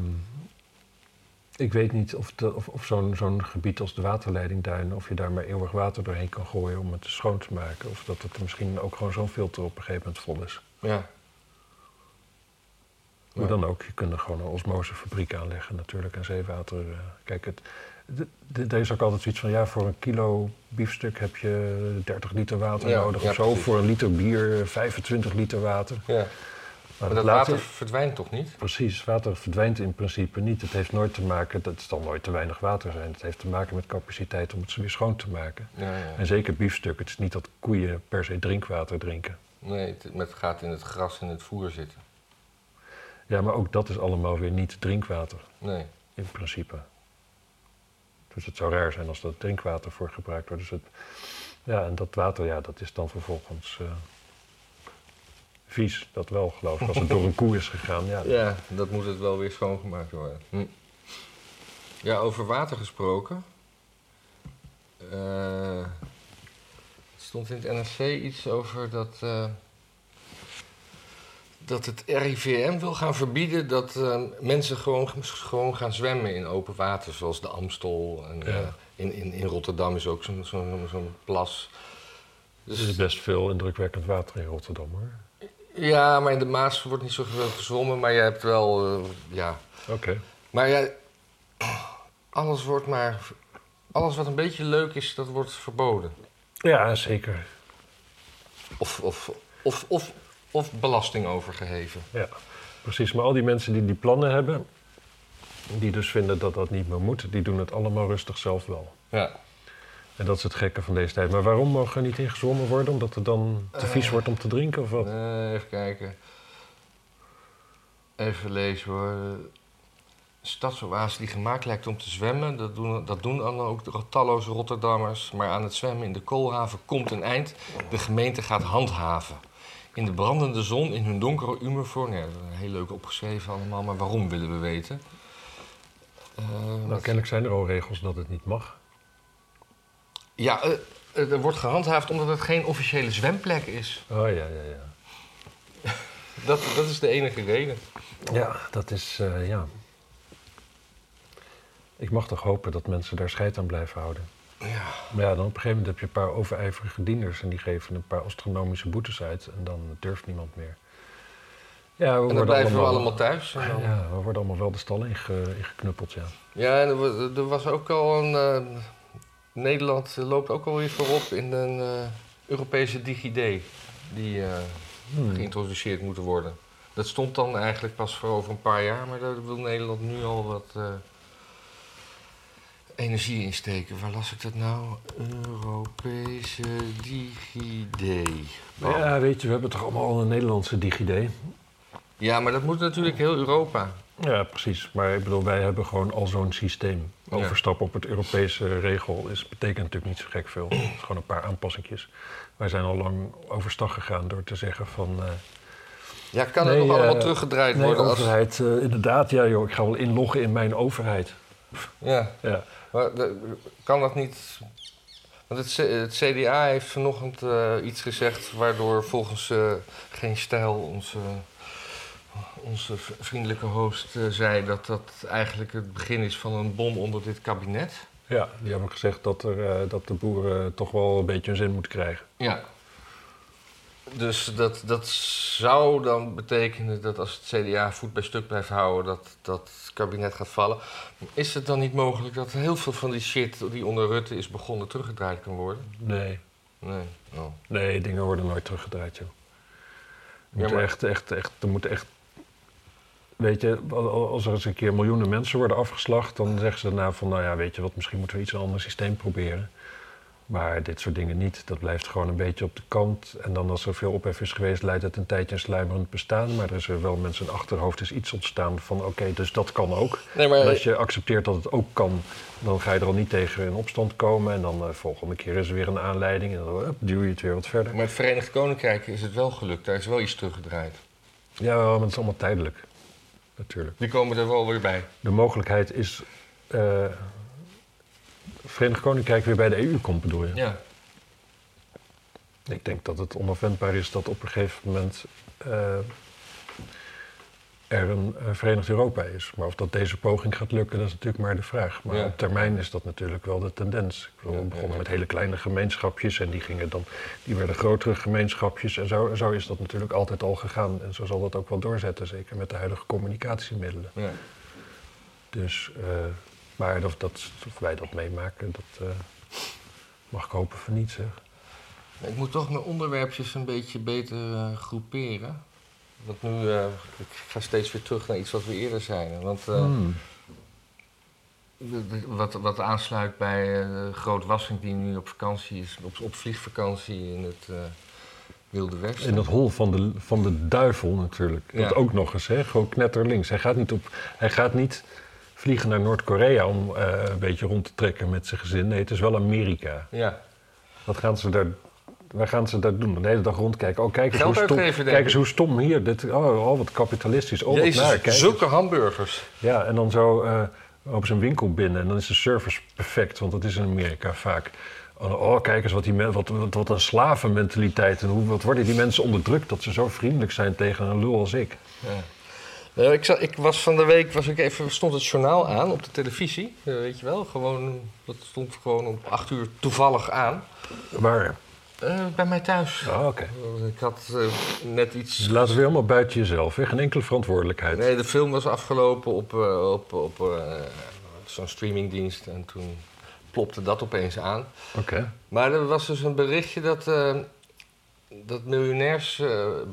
Ik weet niet of, de, of, of zo'n zo'n gebied als de waterleidingduinen... of je daar maar eeuwig water doorheen kan gooien om het schoon te maken. Of dat het misschien ook gewoon zo'n filter op een gegeven moment vol is. Ja. Hoe Ja. dan ook, je kunt er gewoon een osmosefabriek aanleggen natuurlijk en zeewater. eh, kijk, het, er is ook altijd zoiets van, ja, voor een kilo biefstuk heb je 30 liter water Ja, nodig ja, of zo. precies. Voor een liter bier 25 liter water. ja. Maar Maar dat water verdwijnt toch niet? Precies, water verdwijnt in principe niet. Het heeft nooit te maken, dat zal nooit te weinig water zijn. Het heeft te maken met capaciteit om het weer schoon te maken. Ja, ja. En zeker biefstuk, het is niet dat koeien per se drinkwater drinken. Nee, het, het gaat in het gras en het voer zitten. Ja, maar ook dat is allemaal weer niet drinkwater. Nee. in principe. Dus het zou raar zijn als dat drinkwater voor gebruikt wordt. Dus het, ja, en dat water, ja, dat is dan vervolgens eh, vies. Dat wel, geloof ik. Als het door een koe is gegaan, ja. Ja, dat moet het wel weer schoongemaakt worden. Hm. Ja, over water gesproken. Eh, er stond in het NRC iets over dat, eh, dat het RIVM wil gaan verbieden dat eh, mensen gewoon, gewoon gaan zwemmen in open water, zoals de Amstel. En, Ja. eh, in, in, in Rotterdam is ook zo'n zo'n zo'n plas. Er is best veel indrukwekkend water in Rotterdam, hoor. ja, maar in de Maas wordt niet zoveel gezwommen, maar je hebt wel, eh, ja, Oké. Maar ja, alles wordt maar. Alles wat een beetje leuk is, dat wordt verboden. Ja, zeker. Of, of, of, of, of belasting overgeheven. Ja, precies. Maar al die mensen die die plannen hebben, die dus vinden dat dat niet meer moet, die doen het allemaal rustig zelf wel. Ja. En dat is het gekke van deze tijd. Maar waarom mogen er niet in gezwommen worden? Omdat het dan te vies Eh. wordt om te drinken of wat? Eh, even kijken. Even lezen hoor. Stadsoase die gemaakt lijkt om te zwemmen. Dat doen, dat doen dan ook de talloze Rotterdammers. Maar aan het zwemmen in de koolhaven komt een eind. De gemeente gaat handhaven. In de brandende zon, in hun donkere uniform. Ja, heel leuk opgeschreven allemaal, maar waarom willen we weten? Eh, Nou, kennelijk zijn er al regels dat het niet mag. Ja, eh, er wordt gehandhaafd omdat het geen officiële zwemplek is. Oh ja, ja, ja. [LAUGHS] Dat, dat is de enige reden. Ja, dat is, ja. Ik mag toch hopen dat mensen daar scheid aan blijven houden. Ja. Maar ja, dan op een gegeven moment heb je een paar overijverige dienders en die geven een paar astronomische boetes uit en dan durft niemand meer. Ja, we En dan worden blijven allemaal, we allemaal thuis. En dan- Ja, we worden allemaal wel de stal inge, ingeknuppeld, ja. Ja, en er, wa- er was ook al een. eh, Nederland loopt ook alweer voorop in een eh, Europese DigiD. Die eh, Hmm. geïntroduceerd moeten worden. Dat stond dan eigenlijk pas voor over een paar jaar, maar daar wil Nederland nu al wat energie in steken. Waar las ik dat nou? Europese DigiD. Oh. Ja, weet je, we hebben toch allemaal al een Nederlandse DigiD? Ja, maar dat moet natuurlijk heel Europa. Ja, precies. Maar ik bedoel, wij hebben gewoon al zo'n systeem. Overstappen op het Europese regel is, betekent natuurlijk niet zo gek veel. Het is gewoon een paar aanpassingjes. Wij zijn al lang overstag gegaan door te zeggen van... eh, Ja, kan Nee, het nog allemaal eh, teruggedraaid nee, worden? Als, overheid, eh, inderdaad, ja joh, ik ga wel inloggen in mijn overheid. ja, Ja, maar kan dat niet... Want het, het CDA heeft vanochtend eh, iets gezegd... waardoor volgens eh, Geen Stijl, onze, onze vriendelijke host, eh, zei... dat dat eigenlijk het begin is van een bom onder dit kabinet. ja die hebben gezegd dat, er, dat de boeren toch wel een beetje hun zin moeten krijgen. Ja. Dus dat, dat zou dan betekenen dat als het CDA voet bij stuk blijft houden, dat, dat het kabinet gaat vallen. Is het dan niet mogelijk dat heel veel van die shit die onder Rutte is begonnen teruggedraaid kan worden? Nee, Nee. Oh. nee, dingen worden nooit teruggedraaid joh. Er Ja, maar- echt, echt, echt, er moeten echt... Weet je, al- als er eens een keer miljoenen mensen worden afgeslacht... dan zeggen ze daarna van, nou ja, weet je wat... misschien moeten we iets een ander systeem proberen. Maar dit soort dingen niet. Dat blijft gewoon een beetje op de kant. En dan als er veel ophef is geweest... leidt het een tijdje een sluimerend bestaan. Maar er is er wel met zijn achterhoofd is iets ontstaan van... oké, dus dat kan ook. Nee, En maar als je accepteert dat het ook kan... dan ga je er al niet tegen in opstand komen. En dan de volgende keer is er weer een aanleiding... en dan hup, duw je het weer wat verder. met het Verenigd Koninkrijk is het wel gelukt. Daar is wel iets teruggedraaid. Ja, maar het is allemaal tijdelijk. Natuurlijk. Die komen er wel weer bij. De mogelijkheid is. eh Verenigd Koninkrijk weer bij de EU komt, bedoel je? Ja. Ik denk dat het onafwendbaar is dat op een gegeven moment. eh, er een eh, Verenigd Europa is. Maar of dat deze poging gaat lukken, dat is natuurlijk maar de vraag. Maar Ja. op termijn is dat natuurlijk wel de tendens. Ik bedoel, we begonnen met hele kleine gemeenschapjes en die, gingen dan, die werden grotere gemeenschapjes. En zo, zo is dat natuurlijk altijd al gegaan. En zo zal dat ook wel doorzetten, zeker met de huidige communicatiemiddelen. Ja. Dus, eh, maar of, dat, of wij dat meemaken, dat eh, mag ik hopen van niet, zeg. Ik moet toch mijn onderwerpjes een beetje beter eh, groeperen. Want nu, eh, ik ga steeds weer terug naar iets wat we eerder zeiden. Want eh, Hmm. wat, wat aansluit bij eh Groot Wassink, die nu op vakantie is, op, op vliegvakantie in het eh, Wilde Westen. In dat hol van de, van de duivel natuurlijk. Ja. Dat ook nog eens, hè? gewoon knetterlinks. Hij gaat niet, op, hij gaat niet vliegen naar Noord-Korea om eh, een beetje rond te trekken met zijn gezin. Nee, het is wel Amerika. Ja, Wat gaan ze daar, waar gaan ze daar doen? De hele dag rondkijken. Oh, kijk eens, Geld hoe stom, uitgeven, kijk eens hoe stom hier. Dit, oh, oh, wat kapitalistisch. Oh, wat Jezus, naar. Kijk zulke eens. hamburgers. Ja, en dan zo eh, op zijn winkel binnen. En dan is de service perfect, want dat is in Amerika vaak. Oh, oh, kijk eens wat, die men, wat, wat, wat een slavenmentaliteit. En hoe, wat worden die mensen onderdrukt dat ze zo vriendelijk zijn tegen een lul als ik. Ja. Nou, ik, zat, ik was van de week, was ik even, stond het journaal aan op de televisie. eh, weet je wel, gewoon, dat stond gewoon om acht uur toevallig aan. Waar? Eh, bij mij thuis. Oh, oké. Ik had net iets... Dus laten we helemaal buiten jezelf. Hè? Geen enkele verantwoordelijkheid. Nee, de film was afgelopen op, op, op zo'n streamingdienst en toen plopte dat opeens aan. Oké. Maar er was dus een berichtje dat, dat miljonairs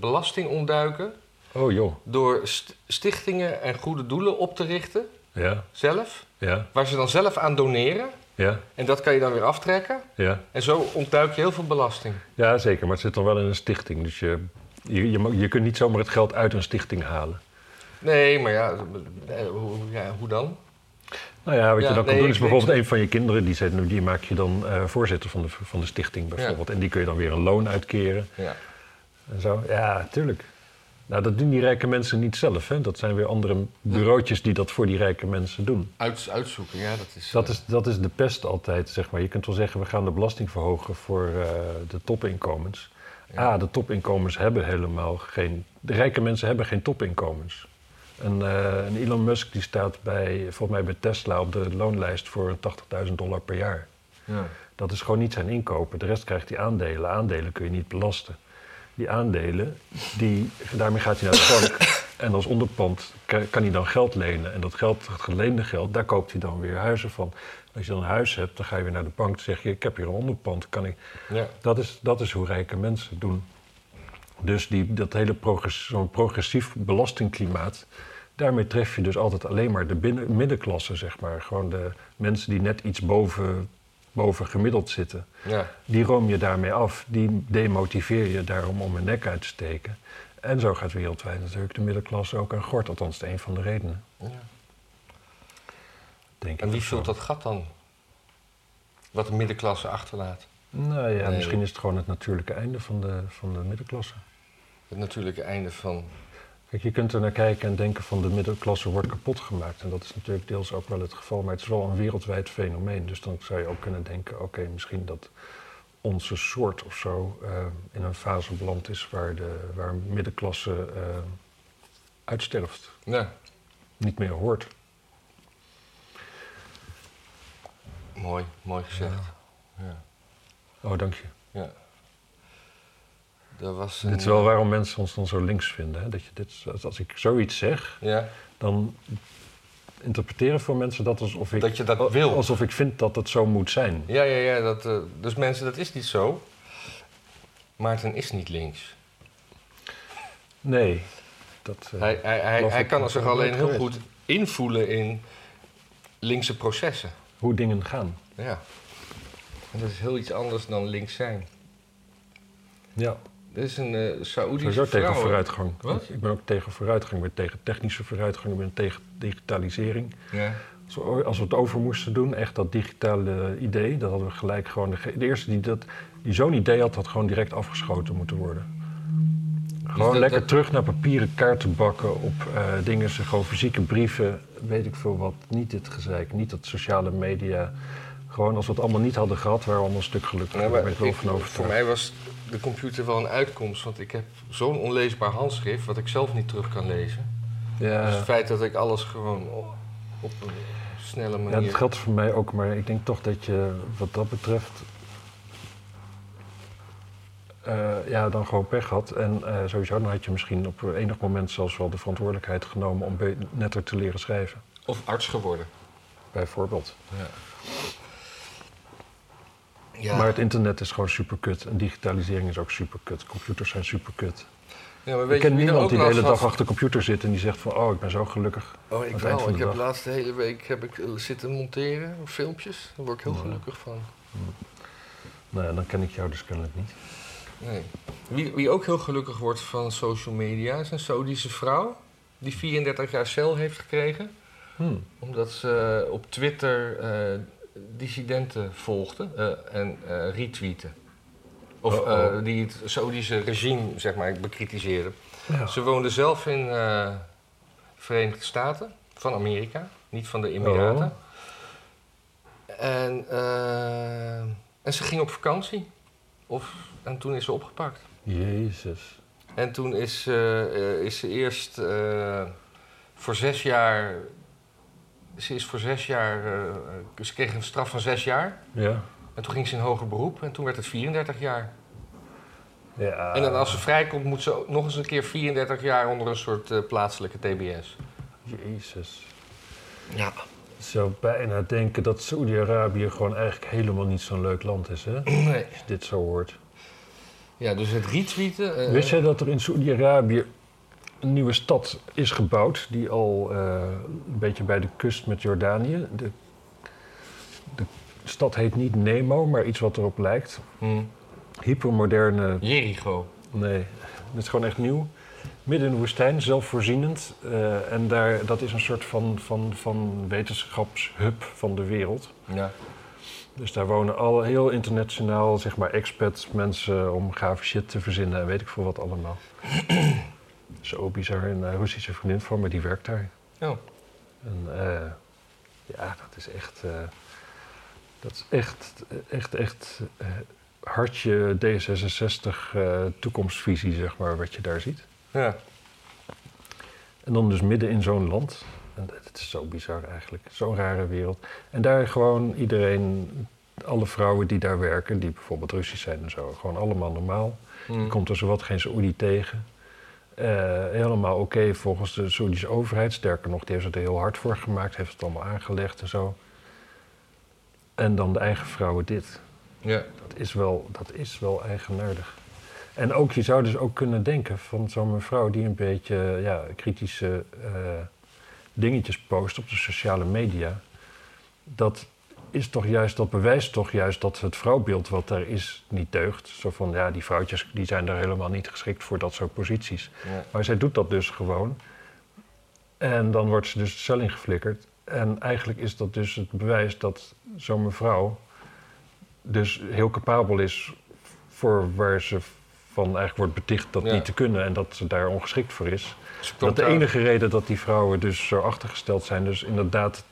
belasting ontduiken Oh joh. door st- stichtingen en goede doelen op te richten, Ja, zelf, ja, waar ze dan zelf aan doneren. ja, En dat kan je dan weer aftrekken. ja. En zo ontduik je heel veel belasting. Ja, zeker. Maar het zit dan wel in een stichting. Dus je, je, je, je kunt niet zomaar het geld uit een stichting halen. Nee, maar ja, eh, hoe, ja, hoe dan? Nou ja, wat Ja, je dan kan doen is bijvoorbeeld een van je kinderen, die, die maak je dan eh, voorzitter van de, van de stichting bijvoorbeeld. En die kun je dan weer een loon uitkeren Ja. en zo. Ja, tuurlijk. Nou, dat doen die rijke mensen niet zelf. Hè? Dat zijn weer andere bureautjes die dat voor die rijke mensen doen. Uit, uitzoeken, ja, dat is... Dat eh, is, dat is de pest altijd, zeg maar. Je kunt wel zeggen, we gaan de belasting verhogen voor eh, de topinkomens. Ja. Ah, de topinkomens hebben helemaal geen... De rijke mensen hebben geen topinkomens. En, eh, en Elon Musk die staat bij, volgens mij bij Tesla op de loonlijst voor 80.000 dollar per jaar. ja. Dat is gewoon niet zijn inkopen. De rest krijgt hij aandelen. Aandelen kun je niet belasten. Die aandelen, die, daarmee gaat hij naar de bank. [COUGHS] En als onderpand ka- kan hij dan geld lenen. En dat geld, het geleende geld, daar koopt hij dan weer huizen van. Als je dan een huis hebt, dan ga je weer naar de bank. Dan zeg je, ik heb hier een onderpand. Kan ik... ja. dat, is, dat is hoe rijke mensen doen. Dus die, dat hele progress, zo'n progressief belastingklimaat... daarmee tref je dus altijd alleen maar de binnen, middenklasse, zeg maar. Gewoon de mensen die net iets boven, boven gemiddeld zitten. ja. Die room je daarmee af. Die demotiveer je daarom om een nek uit te steken. En zo gaat wereldwijd natuurlijk de middenklasse ook aan gort. Althans, een van de redenen. ja. Denk En wie vult dat gat dan? Wat de middenklasse achterlaat. Nou ja, Nee. misschien is het gewoon het natuurlijke einde van de, van de middenklasse. Het natuurlijke einde van... Kijk, je kunt er naar kijken en denken van de middenklasse wordt kapot gemaakt. En dat is natuurlijk deels ook wel het geval, maar het is wel een wereldwijd fenomeen. Dus dan zou je ook kunnen denken, oké, misschien dat onze soort of zo eh, in een fase beland is waar de waar middenklasse eh, uitsterft, Ja, niet meer hoort. mooi, mooi gezegd. Ja. Oh, dank je. ja. Er was een... Dit is wel waarom mensen ons dan zo links vinden. Hè? Dat je dit, als- ik zoiets zeg, Ja, dan interpreteren voor mensen dat alsof ik, Dat je dat wil. alsof ik vind dat het zo moet zijn. ja, ja. ja dat, eh, dus mensen, dat is niet zo. Maarten is niet links. Nee. Dat, eh, Hij, hij, hij, hij kan zich alleen heel goed invoelen in linkse processen. Hoe dingen gaan. Ja. En dat is heel iets anders dan links zijn. Ja, Er is een uh, Saoedische sowieso tegen vrouw. vooruitgang. Wat? Ik ben ook tegen vooruitgang. Ik ben tegen technische vooruitgang. Ik ben tegen digitalisering. Ja. Als we, als we het over moesten doen, echt dat digitale idee, dat hadden we gelijk gewoon... De, eerste die, dat, die zo'n idee had, had gewoon direct afgeschoten moeten worden. Gewoon dat- lekker dat- terug naar papieren kaarten bakken op eh, dingen, gewoon fysieke brieven, weet ik veel wat. Niet dit gezeik, niet dat sociale media. Gewoon als we het allemaal niet hadden gehad, waren we allemaal een stuk gelukkiger. Ja, maar ben ik ik- voor mij was de computer wel een uitkomst, want ik heb zo'n onleesbaar handschrift wat ik zelf niet terug kan lezen. Ja. Dus het feit dat ik alles gewoon op, op een snelle Ja, manier... dat geldt voor mij ook, maar ik denk toch dat je wat dat betreft. eh, ja, dan gewoon pech had. En eh, sowieso dan had je misschien op enig moment zelfs wel de verantwoordelijkheid genomen om netter te leren schrijven. Of arts geworden. Bijvoorbeeld. Ja. Ja. Maar het internet is gewoon superkut. En digitalisering is ook superkut. Computers zijn superkut. ja, maar Ik ken niemand die de hele had? dag achter de computer zit en die zegt van... oh, ik ben zo gelukkig. Oh, ik wel. Ik heb de laatste hele week heb ik eh, zitten monteren, filmpjes. Daar word ik heel Ja. gelukkig van. Nou, dan ken ik jou dus kennelijk niet. Nee. Wie, wie ook heel gelukkig wordt van social media is een Saudische vrouw. Die 34 jaar cel heeft gekregen. Hmm. Omdat ze op Twitter eh, dissidenten volgde eh, en eh retweeten. Of Oh-oh. eh, die het Saudische regime, zeg maar, bekritiseren. Ja. Ze woonde zelf in eh Verenigde Staten van Amerika, niet van de Emiraten. En, eh, en ze ging op vakantie. Of, en toen is ze opgepakt. Jezus. En toen is, is ze eerst voor zes jaar. Ze is voor zes jaar. eh, ze kreeg een straf van zes jaar. Ja. En toen ging ze in hoger beroep. En toen werd het 34 jaar. ja. En dan als ze vrijkomt, moet ze ook nog eens een keer 34 jaar onder een soort eh, plaatselijke TBS. Jezus. Ja. Ik zou bijna denken dat Saoedi-Arabië gewoon eigenlijk helemaal niet zo'n leuk land is, hè? [CLEARS THROAT] Nee. Als je dit zo hoort. Ja, dus het retweeten. eh, Wist jij dat er in Saoedi-Arabië een nieuwe stad is gebouwd... die al eh, een beetje bij de kust met Jordanië... De, de stad heet niet Nemo, maar iets wat erop lijkt. hm, Hypermoderne... Jericho. Nee, het is gewoon echt nieuw. Midden in de woestijn, zelfvoorzienend. Eh, en daar, dat is een soort van, van, van wetenschapshub van de wereld. Ja. Dus daar wonen al heel internationaal, zeg maar, expats, mensen om gave shit te verzinnen en weet ik veel wat allemaal. Zo bizar. Een eh, Russische vriendin van me, die werkt daar. Oh. En eh, ja, dat is echt, eh, dat is echt, echt, echt hartje D66 eh, toekomstvisie, zeg maar, wat je daar ziet. Ja. En dan dus midden in zo'n land. En het is zo bizar eigenlijk. Zo'n rare wereld. En daar gewoon iedereen, alle vrouwen die daar werken, die bijvoorbeeld Russisch zijn en zo, gewoon allemaal normaal. Je komt er zowat geen Saoedi tegen. Eh, helemaal oké volgens de Saoedische overheid. Sterker nog, die heeft het er heel hard voor gemaakt, heeft het allemaal aangelegd en zo. En dan de eigen vrouwen dit. Ja. Dat is wel, dat is wel eigenaardig. En ook, je zou dus ook kunnen denken van zo'n mevrouw die een beetje ja, kritische eh, dingetjes post op de sociale media. Dat is toch juist, dat bewijst toch juist dat het vrouwbeeld wat daar is niet deugt. Zo van, ja, die vrouwtjes die zijn daar helemaal niet geschikt voor dat soort posities. Ja. Maar zij doet dat dus gewoon. En dan wordt ze dus de cel ingeflikkerd. En eigenlijk is dat dus het bewijs dat zo'n mevrouw dus heel capabel is voor waar ze van eigenlijk wordt beticht dat Ja. niet te kunnen en dat ze daar ongeschikt voor is. Dat de enige reden dat die vrouwen dus zo achtergesteld zijn, dus inderdaad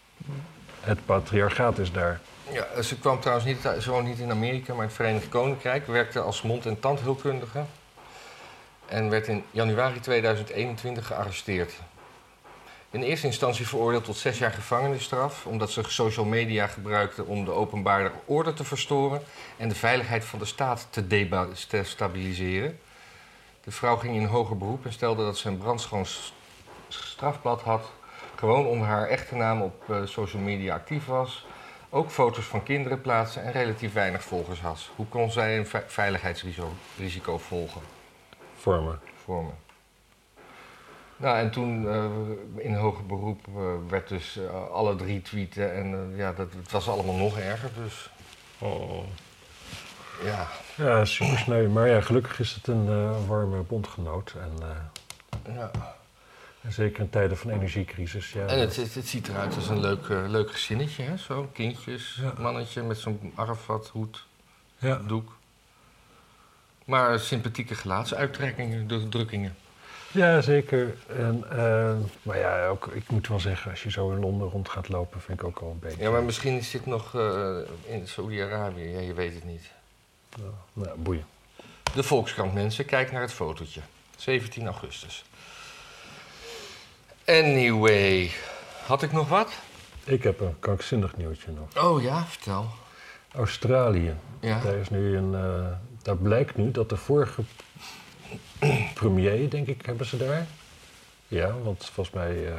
het patriarchaat is daar. Ja, ze kwam trouwens niet, ze woont niet in Amerika, maar in het Verenigd Koninkrijk. Werkte als mond- en tandheelkundige. En werd in januari 2021 gearresteerd. In eerste instantie veroordeeld tot zes jaar gevangenisstraf. omdat ze social media gebruikte om de openbare orde te verstoren. en de veiligheid van de staat te deba- te stabiliseren. De vrouw ging in hoger beroep en stelde dat ze een brandschoon strafblad had. Gewoon onder haar echte naam op eh, social media actief was ook foto's van kinderen plaatsen en relatief weinig volgers had. Hoe kon zij een ve- veiligheidsrisico risico volgen, Vormen. vormen? Nou, en toen eh, in hoger beroep eh, werd dus alle drie tweeten en ja, dat, het was allemaal nog erger. Dus Oh. ja, Ja, super sneu. Maar ja, gelukkig is het een warme bondgenoot. En, ja. Zeker in tijden van energiecrisis. Ja, En het, het, het ziet eruit als een leuk, eh, leuk gezinnetje, hè? Zo, kindjes, Ja. mannetje met zo'n Arafat hoed, ja. doek. Maar sympathieke gelaatsuittrekkingen, de drukkingen. Ja, zeker. En, eh, maar ja, ook, ik moet wel zeggen, als je zo in Londen rond gaat lopen, vind ik ook al een beetje... Ja, maar misschien is dit nog eh, in Saoedi-Arabië. Ja, je weet het niet. Ja, nou, boeien. De Volkskrant mensen, kijk naar het fotootje. 17 augustus. Anyway, had ik nog wat? Ik heb een krankzinnig nieuwtje nog. Oh ja, vertel. Australië. Ja. Daar, is nu een, eh, daar blijkt nu dat de vorige [CLEARS THROAT] premier, denk ik, hebben ze daar. Ja, want volgens mij... eh,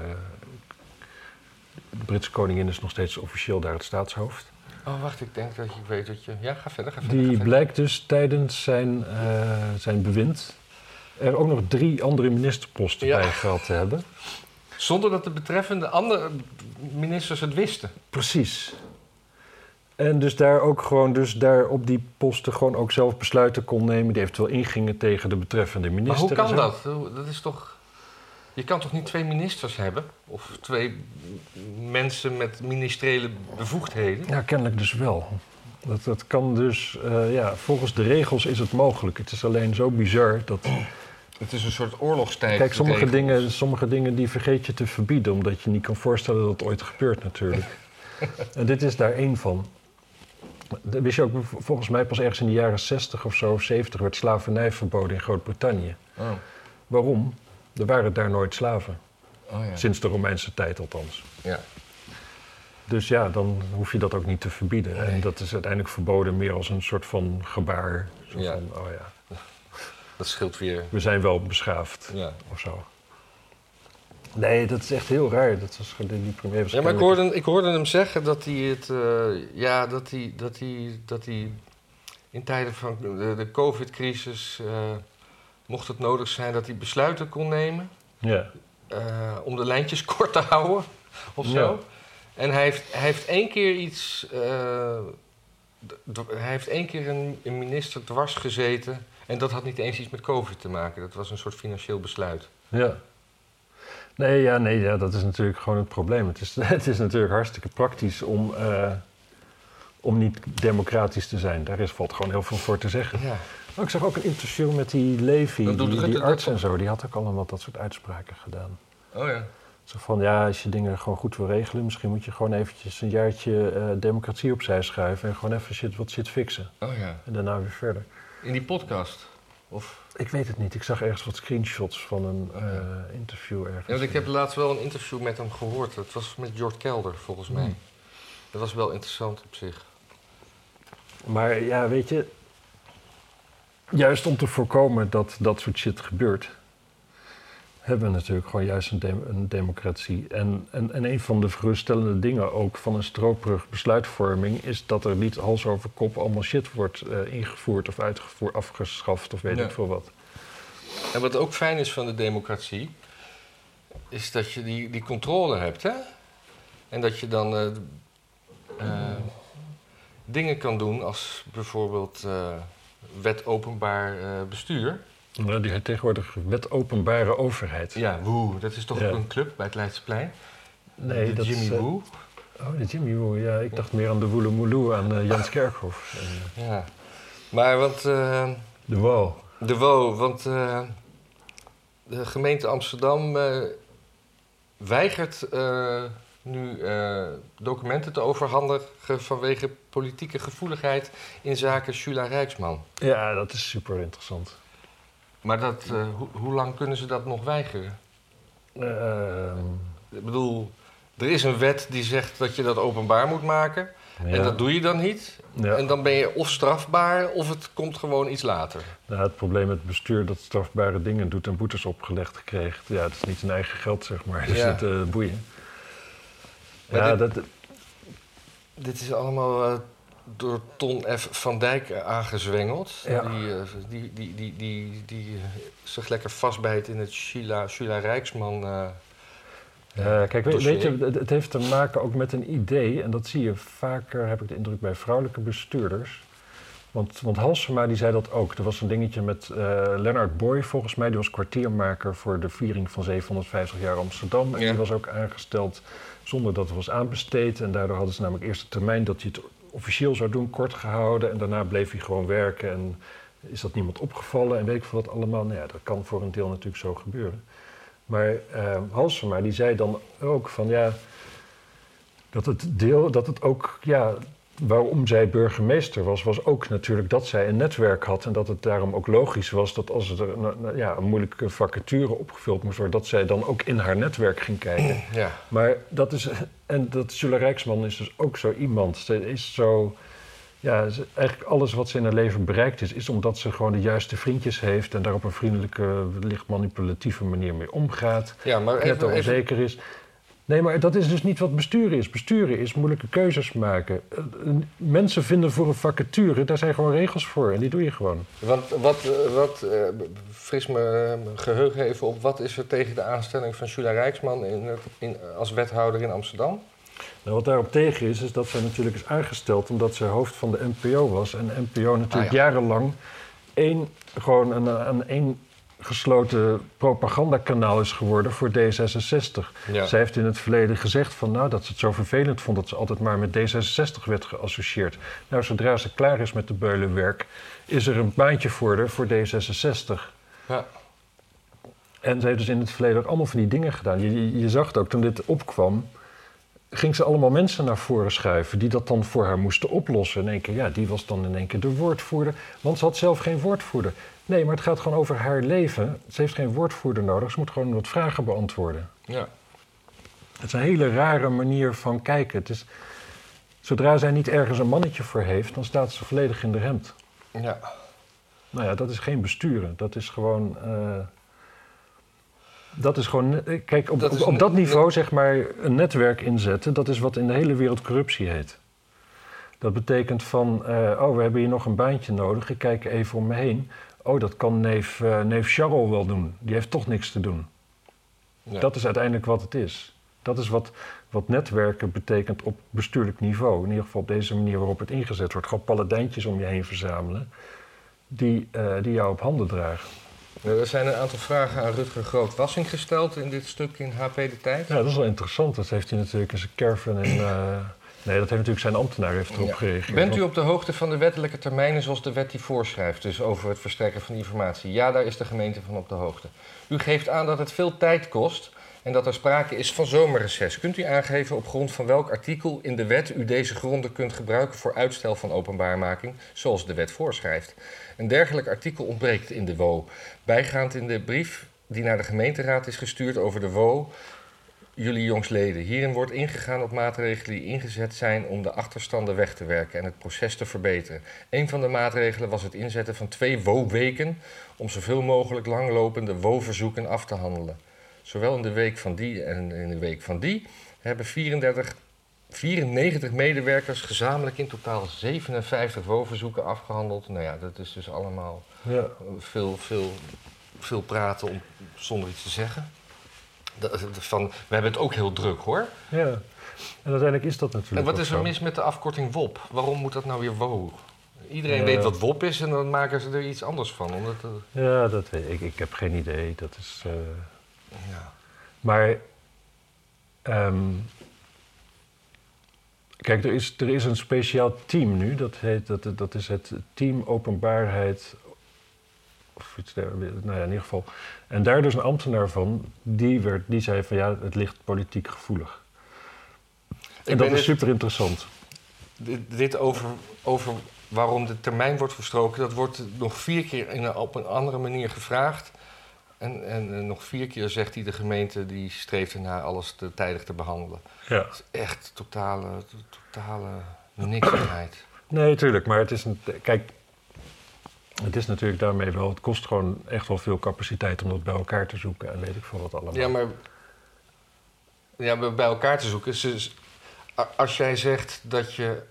de Britse koningin is nog steeds officieel daar het staatshoofd. Oh, wacht, ik denk dat je weet dat je... Ja, ga verder, ga verder. ga Die verder. blijkt dus tijdens zijn, eh, zijn bewind er ook nog drie andere ministerposten Ja. bij gehad te hebben. Zonder dat de betreffende andere ministers het wisten. Precies. En dus daar ook gewoon, dus daar op die posten gewoon ook zelf besluiten kon nemen die eventueel ingingen tegen de betreffende Maar minister. hoe en kan dat? Hoe- Dat is toch... Je kan toch niet twee ministers hebben? Of twee mensen met ministeriële bevoegdheden? Ja, kennelijk dus wel. Dat, dat kan dus, eh, ja, volgens de regels is het mogelijk. Het is alleen zo bizar dat. Het is een soort oorlogstijd. Kijk, sommige dingen, sommige dingen die vergeet je te verbieden, omdat je niet kan voorstellen dat het ooit gebeurt, natuurlijk. [LAUGHS] en dit is daar één van. Dat Wist je ook, volgens mij pas ergens in de jaren 60 of zo, 70 werd slavernij verboden in Groot-Brittannië. Oh, Waarom? Er waren daar nooit slaven. oh ja. Sinds de Romeinse tijd althans. ja. Dus ja, dan hoef je dat ook niet te verbieden. Nee. En dat is uiteindelijk verboden meer als een soort van gebaar. Zo Ja. van, oh ja, Dat scheelt weer. we zijn wel beschaafd Ja. of zo. Nee, dat is echt heel raar. Dat was, die die premier Ja, maar ik hoorde, ik hoorde hem zeggen dat hij het. eh, ja, dat hij, dat, hij, dat hij in tijden van de, de COVID-crisis. eh, mocht het nodig zijn dat hij besluiten kon nemen. Ja, eh, om de lijntjes [LAUGHS] kort te houden of zo. Ja. En hij heeft, hij heeft één keer iets. hij heeft één keer een, een minister dwars gezeten. En dat had niet eens iets met COVID te maken. Dat was een soort financieel besluit. ja. Nee, ja, nee ja, dat is natuurlijk gewoon het probleem. Het is, [LAUGHS] het is natuurlijk hartstikke praktisch om, eh, om niet democratisch te zijn. Daar is, valt gewoon heel veel voor te zeggen. Ja. Oh, ik zag ook een interview met die doet die, arts en zo. Die had ook allemaal dat soort uitspraken gedaan. Oh ja. Zo van, ja, als je dingen gewoon goed wil regelen... misschien moet je gewoon eventjes een jaartje eh, democratie opzij schuiven... en gewoon even shit, wat shit fixen. Oh ja. En daarna weer verder. In die podcast. Of, Ik weet het niet. Ik zag ergens wat screenshots van een eh, interview ergens. ja, want ik heb laatst wel een interview met hem gehoord. Dat was met George Kelder, volgens mij. Hmm. Dat was wel interessant op zich. Maar ja, weet je... Juist om te voorkomen dat dat soort shit gebeurt... hebben we natuurlijk gewoon juist een, dem- een democratie. En, en, en een van de geruststellende dingen ook van een stroopbrug besluitvorming... is dat er niet hals over kop allemaal shit wordt eh, ingevoerd of uitgevoerd, afgeschaft of weet Ja. ik veel wat. En wat ook fijn is van de democratie, is dat je die, die controle hebt, hè? En dat je dan eh, eh, dingen kan doen als bijvoorbeeld wet openbaar bestuur. Nou, die heet tegenwoordig wet openbare overheid. Ja, woe, dat is toch Ja. ook een club bij het Leidseplein? Nee, de dat Jimmy is... eh, Woo. Oh, de Jimmy Woo, ja. Ik dacht meer aan de Woelemoeloe, aan eh, Jans Kerkhoff. En, Ja. Maar want... eh, de Wow. De WO, want de gemeente Amsterdam weigert nu documenten te overhandigen vanwege politieke gevoeligheid in zaken Shula Rijksman. Ja, dat is super interessant. Maar dat, eh, hoe- hoe lang kunnen ze dat nog weigeren? Ehm, Ik bedoel, er is een wet die zegt dat je dat openbaar moet maken. ja. En dat doe je dan niet. Ja. En dan ben je of strafbaar of het komt gewoon iets later. Nou, het probleem met het bestuur dat strafbare dingen doet en boetes opgelegd krijgt. Ja, het is niet zijn eigen geld, zeg maar. [LAUGHS] Dus Ja. het eh, boeien. Maar ja, dit- dat, Dit is allemaal eh, door Ton F. van Dijk eh, aangezwengeld. Ja. Die, eh, die, die, die, die, die eh, zich lekker vastbijt in het Sheila, Sheila Rijksman. eh, Ja, kijk, weet, dossier. weet je, het, heeft te maken ook met een idee. En dat zie je vaker, heb ik de indruk, bij vrouwelijke bestuurders. Want, want Halsema die zei dat ook. Er was een dingetje met eh Lennart Boy, volgens mij. Die was kwartiermaker voor de viering van 750 jaar Amsterdam. En Ja. die was ook aangesteld zonder dat het was aanbesteed. En daardoor hadden ze namelijk eerst de termijn dat hij het officieel zou doen, kort gehouden. En daarna bleef hij gewoon werken. En is dat niemand opgevallen en weet ik wat allemaal. Nou ja, dat kan voor een deel natuurlijk zo gebeuren. Maar eh, Halsema die zei dan ook van ja, dat het deel, dat het ook ja, waarom zij burgemeester was, was ook natuurlijk dat zij een netwerk had. En dat het daarom ook logisch was dat als er nou ja, een moeilijke vacature opgevuld moest worden, dat zij dan ook in haar netwerk ging kijken. [CLEARS THROAT] Ja. Maar dat is, en dat Julia Rijksman is dus ook zo iemand. Ze is zo, ja, ze- eigenlijk alles wat ze in haar leven bereikt is, is omdat ze gewoon de juiste vriendjes heeft en daar op een vriendelijke, licht manipulatieve manier mee omgaat. ja, maar Net even, even, onzeker is. Nee, maar dat is dus niet wat besturen is. Besturen is moeilijke keuzes maken. Eh, Mensen vinden voor een vacature, daar zijn gewoon regels voor en die doe je gewoon. Want wat, eh, wat eh, fris me eh, geheugen even op, wat is er tegen de aanstelling van Julia Rijksman in, als wethouder in Amsterdam? Nou, wat daarop tegen is, is dat zij natuurlijk is aangesteld omdat ze hoofd van de NPO was. En NPO natuurlijk Ah, ja. jarenlang één, gewoon een, een één gesloten propagandakanaal is geworden voor D66. Ja. Zij heeft in het verleden gezegd van, nou, dat ze het zo vervelend vond dat ze altijd maar met D66 werd geassocieerd. Nou, zodra ze klaar is met de beulenwerk, is er een baantje voor haar voor D66. Ja. En ze heeft dus in het verleden ook allemaal van die dingen gedaan. Je, je, je zag het ook toen dit opkwam, ging ze allemaal mensen naar voren schuiven die dat dan voor haar moesten oplossen. In één keer, ja, die was dan in één keer de woordvoerder, want ze had zelf geen woordvoerder. Nee, maar het gaat gewoon over haar leven. Ze heeft geen woordvoerder nodig, ze moet gewoon wat vragen beantwoorden. Ja. Het is een hele rare manier van kijken. Het is, zodra zij niet ergens een mannetje voor heeft, dan staat ze volledig in de hemd. ja. Nou ja, dat is geen besturen. Dat is gewoon. eh, dat is gewoon. eh, Kijk, op Dat op, dat niveau zeg maar een netwerk inzetten. Dat is wat in de hele wereld corruptie heet. Dat betekent van. eh, oh, we hebben hier nog een baantje nodig. Ik kijk even om me heen. Oh, dat kan neef, eh, neef Charles wel doen. Die heeft toch niks te doen. Ja. Dat is uiteindelijk wat het is. Dat is wat, wat netwerken betekent op bestuurlijk niveau. In ieder geval op deze manier waarop het ingezet wordt. Gewoon paladijntjes om je heen verzamelen. Die, eh, die jou op handen dragen. Er zijn een aantal vragen aan Rutger Groot-Wassing gesteld in dit stuk in HP De Tijd. Ja, dat is wel interessant. Dat heeft hij natuurlijk in zijn caravan in... eh, Nee, dat heeft natuurlijk zijn ambtenaar heeft erop Ja. gereageerd. Bent u op de hoogte van de wettelijke termijnen zoals de wet die voorschrijft, dus over het verstrekken van informatie? Ja, daar is de gemeente van op de hoogte. U geeft aan dat het veel tijd kost en dat er sprake is van zomerreces. Kunt u aangeven op grond van welk artikel in de wet u deze gronden kunt gebruiken voor uitstel van openbaarmaking, zoals de wet voorschrijft? Een dergelijk artikel ontbreekt in de WO. Bijgaand in de brief die naar de gemeenteraad is gestuurd over de WO jullie jongsleden. Hierin wordt ingegaan op maatregelen die ingezet zijn om de achterstanden weg te werken en het proces te verbeteren. Een van de maatregelen was het inzetten van twee WO-weken om zoveel mogelijk langlopende WO-verzoeken af te handelen. Zowel in de week van die en in de week van die hebben 34, 94 medewerkers gezamenlijk in totaal 57 WO-verzoeken afgehandeld. Nou ja, dat is dus allemaal Ja. veel, veel, veel praten om, zonder iets te zeggen. Van, we hebben het ook heel druk hoor. ja. En uiteindelijk is dat natuurlijk En wat is er mis met de afkorting WOP? Waarom moet dat nou weer WO? Iedereen Ja. weet wat WOP is en dan maken ze er iets anders van. Omdat, Ja, dat weet ik. Ik heb geen idee. Dat is... eh, ja. Maar... ehm, kijk, er is, er is een speciaal team nu. Dat, heet, dat, dat is het Team Openbaarheid... Of iets der, nou ja, in ieder geval. En daar dus een ambtenaar van, die, werd, die zei van ja, het ligt politiek gevoelig. En Ik dat is super interessant. Dit, dit over, over waarom de termijn wordt verstroken, dat wordt nog vier keer in een, op een andere manier gevraagd. En, en, eh, nog vier keer zegt hij de gemeente die streeft ernaar alles te, tijdig te behandelen. Ja. Het is echt totale, totale niksheid. Nee, tuurlijk. Maar het is, een, kijk, het is natuurlijk daarmee wel, het kost gewoon echt wel veel capaciteit om dat bij elkaar te zoeken en weet ik veel wat allemaal. Ja, maar ja, bij bij elkaar te zoeken. Dus, als jij zegt dat je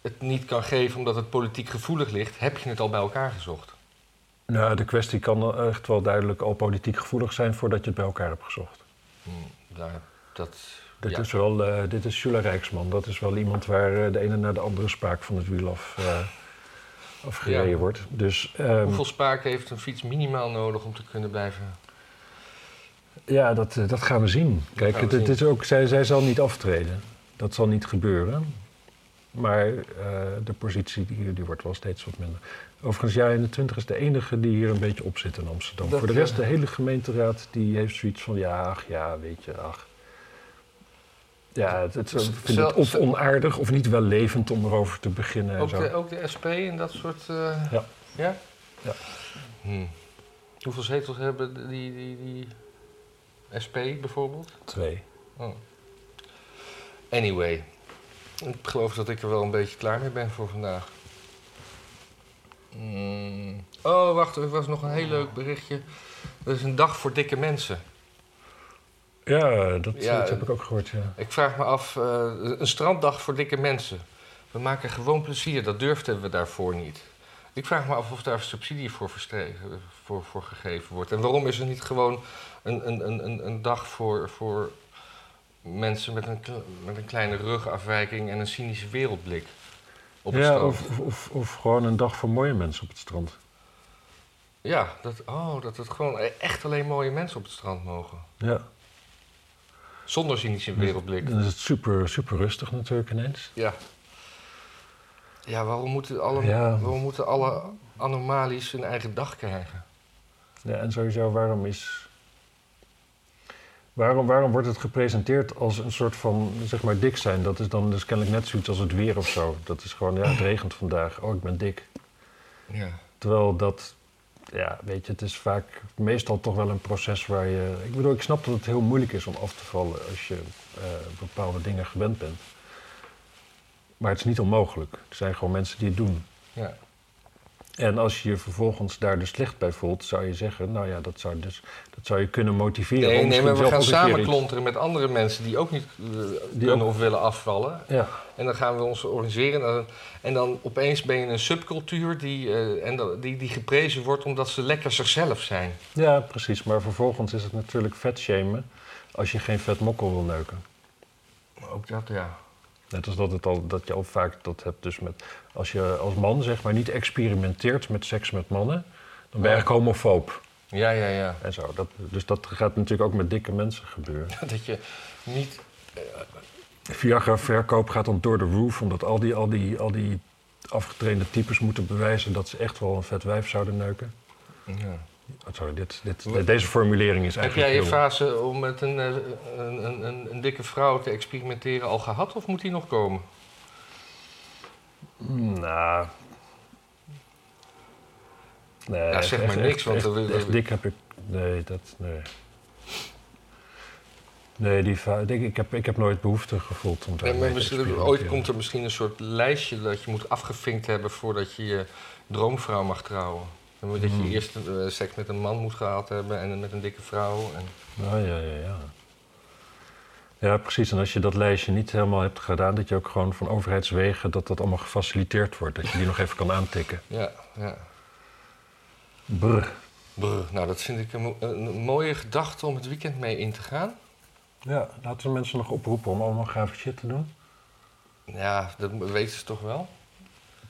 het niet kan geven omdat het politiek gevoelig ligt, heb je het al bij elkaar gezocht. Nou, de kwestie kan echt wel duidelijk al politiek gevoelig zijn voordat je het bij elkaar hebt gezocht. Hm, daar, dat, Dit ja. is wel, eh, dit is Jula Rijksman. Dat is wel iemand waar eh, de ene naar de andere spaak van het wiel af, afgereden Ja. wordt. Dus ehm, Hoeveel spaak heeft een fiets minimaal nodig om te kunnen blijven? ja, dat, eh, dat gaan we zien. Kijk, we het, het is ook, zij, zij zal niet aftreden. Dat zal niet gebeuren. Maar eh, de positie die, die wordt wel steeds wat minder. Overigens, ja, 21 is de enige die hier een beetje op zit in Amsterdam. Dat, Voor de rest, de hele gemeenteraad, die heeft zoiets van... ja, ach, ja, weet je, ach. Ja, het, het, ik vind Zel- het of onaardig of niet wel levend om erover te beginnen en Ook zo. de, ook de SP en dat soort... eh, Ja. Ja? Ja. Hm. Hoeveel zetels hebben die, die, die SP bijvoorbeeld? Twee. Oh. Anyway, ik geloof dat ik er wel een beetje klaar mee ben voor vandaag. Mm. Oh, wacht, er was nog een heel leuk berichtje. Er is een dag voor dikke mensen. Ja, dat, Ja, dat heb ik ook gehoord, ja. Ik vraag me af, eh, een stranddag voor dikke mensen. We maken gewoon plezier, dat durfden we daarvoor niet. Ik vraag me af of daar subsidie voor, voor, voor gegeven wordt. En waarom is er niet gewoon een, een, een, een, dag voor, voor mensen met een, met een kleine rugafwijking en een cynische wereldblik op het ja, strand? of, of, of, of gewoon een dag voor mooie mensen op het strand. Ja, dat, oh, dat het gewoon echt alleen mooie mensen op het strand mogen. Ja. Zonder cynische wereldblik. Dan is het super, super rustig natuurlijk ineens. Ja. Ja, waarom moeten alle, Ja. waarom moeten alle anomalies hun eigen dag krijgen? Ja, en sowieso, waarom is... Waarom, waarom wordt het gepresenteerd als een soort van, zeg maar, dik zijn? Dat is dan dus kennelijk net zoiets als het weer of zo. Dat is gewoon, ja, het regent vandaag. Oh, ik ben dik. Ja. Terwijl dat, ja, weet je, het is vaak meestal toch wel een proces waar je... Ik bedoel, ik snap dat het heel moeilijk is om af te vallen als je eh, bepaalde dingen gewend bent. Maar het is niet onmogelijk. Er zijn gewoon mensen die het doen. ja. En als je je vervolgens daar dus slecht bij voelt, zou je zeggen, nou ja, dat zou, dus, dat zou je kunnen motiveren. Nee, om nee, maar we gaan ook een keer samen iets- klonteren met andere mensen die ook niet eh, kunnen ook- of willen afvallen. Ja, En dan gaan we ons organiseren. En dan, en dan opeens ben je een subcultuur die, eh, en die, die geprezen wordt omdat ze lekker zichzelf zijn. ja, precies. Maar vervolgens is het natuurlijk vet shamen als je geen vet mokkel wil neuken. Ook dat, ja. Net als dat, het al, dat je al vaak dat hebt dus met... Als je als man zeg maar niet experimenteert met seks met mannen... dan ben je Ja. eigenlijk homofoob Ja, ja, ja. en zo. Dat, dus dat gaat natuurlijk ook met dikke mensen gebeuren. [LAUGHS] Dat je niet... Viagra-verkoop gaat dan door de roof... omdat al die, al, die, al die afgetrainde types moeten bewijzen... dat ze echt wel een vet wijf zouden neuken. Ja. Oh, sorry, dit, dit, deze formulering is Heb eigenlijk jij je fase om met een, eh, een, een, een, een dikke vrouw te experimenteren al gehad of moet die nog komen? Nou... Nee, Ja, zeg echt- maar echt- niks, want echt, echt dik heb ik... Nee, dat... Nee. Nee, die ik, ik, heb, ik heb nooit behoefte gevoeld om daar Nee, te ooit komt er misschien een soort lijstje dat je moet afgevinkt hebben voordat je je droomvrouw mag trouwen. Dan moet dat je Hmm. eerst eh, seks met een man moet gehad hebben en met een dikke vrouw. En... Nou, ja, ja, ja. Ja, precies. En als je dat lijstje niet helemaal hebt gedaan... dat je ook gewoon van overheidswegen... dat dat allemaal gefaciliteerd wordt. Dat je die nog even kan aantikken. Ja, ja. Brr. Brr, nou, dat vind ik een, mo- een mooie gedachte om het weekend mee in te gaan. Ja, laten we mensen nog oproepen om allemaal gave shit te doen. Ja, dat weten ze toch wel?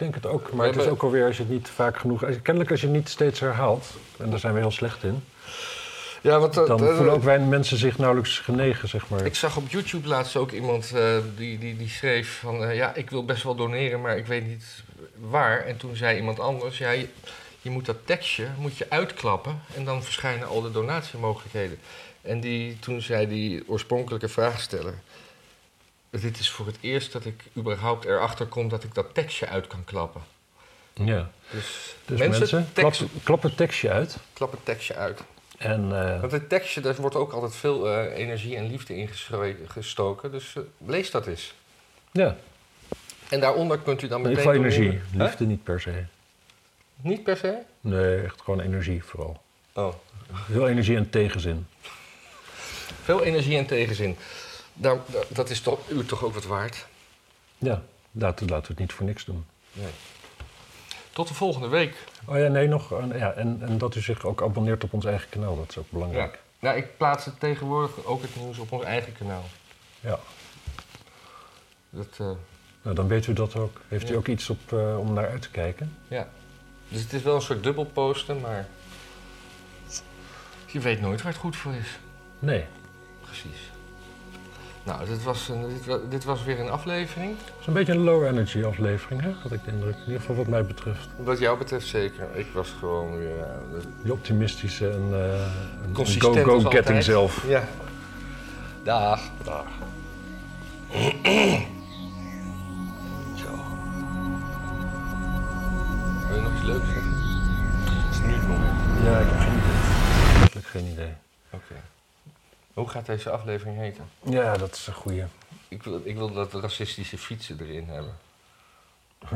Ik denk het ook, maar het is ook alweer als je het niet vaak genoeg... als Kennelijk als je het niet steeds herhaalt, en daar zijn we heel slecht in... Ja, want dat- dan dat- voelen ook wij mensen zich nauwelijks genegen, zeg maar. Ik zag op YouTube laatst ook iemand eh, die, die, die schreef van... eh, ja, ik wil best wel doneren, maar ik weet niet waar. En toen zei iemand anders... Ja, je, je moet dat tekstje moet je uitklappen... en dan verschijnen al de donatiemogelijkheden. En die, toen zei die oorspronkelijke vraagsteller... Dit is voor het eerst dat ik überhaupt erachter kom... dat ik dat tekstje uit kan klappen. Ja. Dus, Dus mensen, mensen, klap, tekst, klap het tekstje uit. klap het tekstje uit. En eh, Want het tekstje, daar wordt ook altijd veel eh, energie en liefde in gestoken. Dus eh, lees dat eens. ja, En daaronder kunt u dan meteen... geval energie. Liefde niet per se. Niet per se? Nee, echt gewoon energie vooral. Oh. Heel energie en tegenzin. Veel energie en tegenzin. Nou, da- dat is toch, u toch ook wat waard? Ja, laten, laten we het niet voor niks doen. Nee. Tot de volgende week. Oh ja, nee, nog. eh, ja, en, en dat u zich ook abonneert op ons eigen kanaal, dat is ook belangrijk. Nou, ik plaats het tegenwoordig ook het nieuws op ons eigen kanaal. Ja. Dat, eh, Nou, dan weet u dat ook. Heeft u Ja. ook iets op, eh, om naar uit te kijken? ja. Dus het is wel een soort dubbel posten, maar... Je weet nooit waar het goed voor is. Nee. Precies. Nou, dit was, een, dit, wa- dit was weer een aflevering. Het is een beetje een low energy aflevering, hè? had ik de indruk. In ieder geval wat mij betreft. Wat jou betreft zeker. Ik was gewoon weer... de- Die optimistische en eh, een Consistent go-go-getting zelf. Ja. Dag. Dag. Zo. Wil je nog iets leuks zeggen? Het is nu het moment. Ja, ik heb geen idee. Eigenlijk geen idee. Oké. Hoe gaat deze aflevering heten? Ja, dat is een goeie. Ik wil, ik wil dat racistische fietsen erin hebben. [LAUGHS]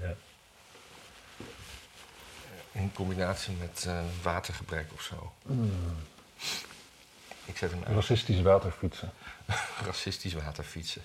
ja. In combinatie met eh, watergebrek of zo. Ik zet hem uit. Racistisch waterfietsen. [LAUGHS] Racistisch waterfietsen.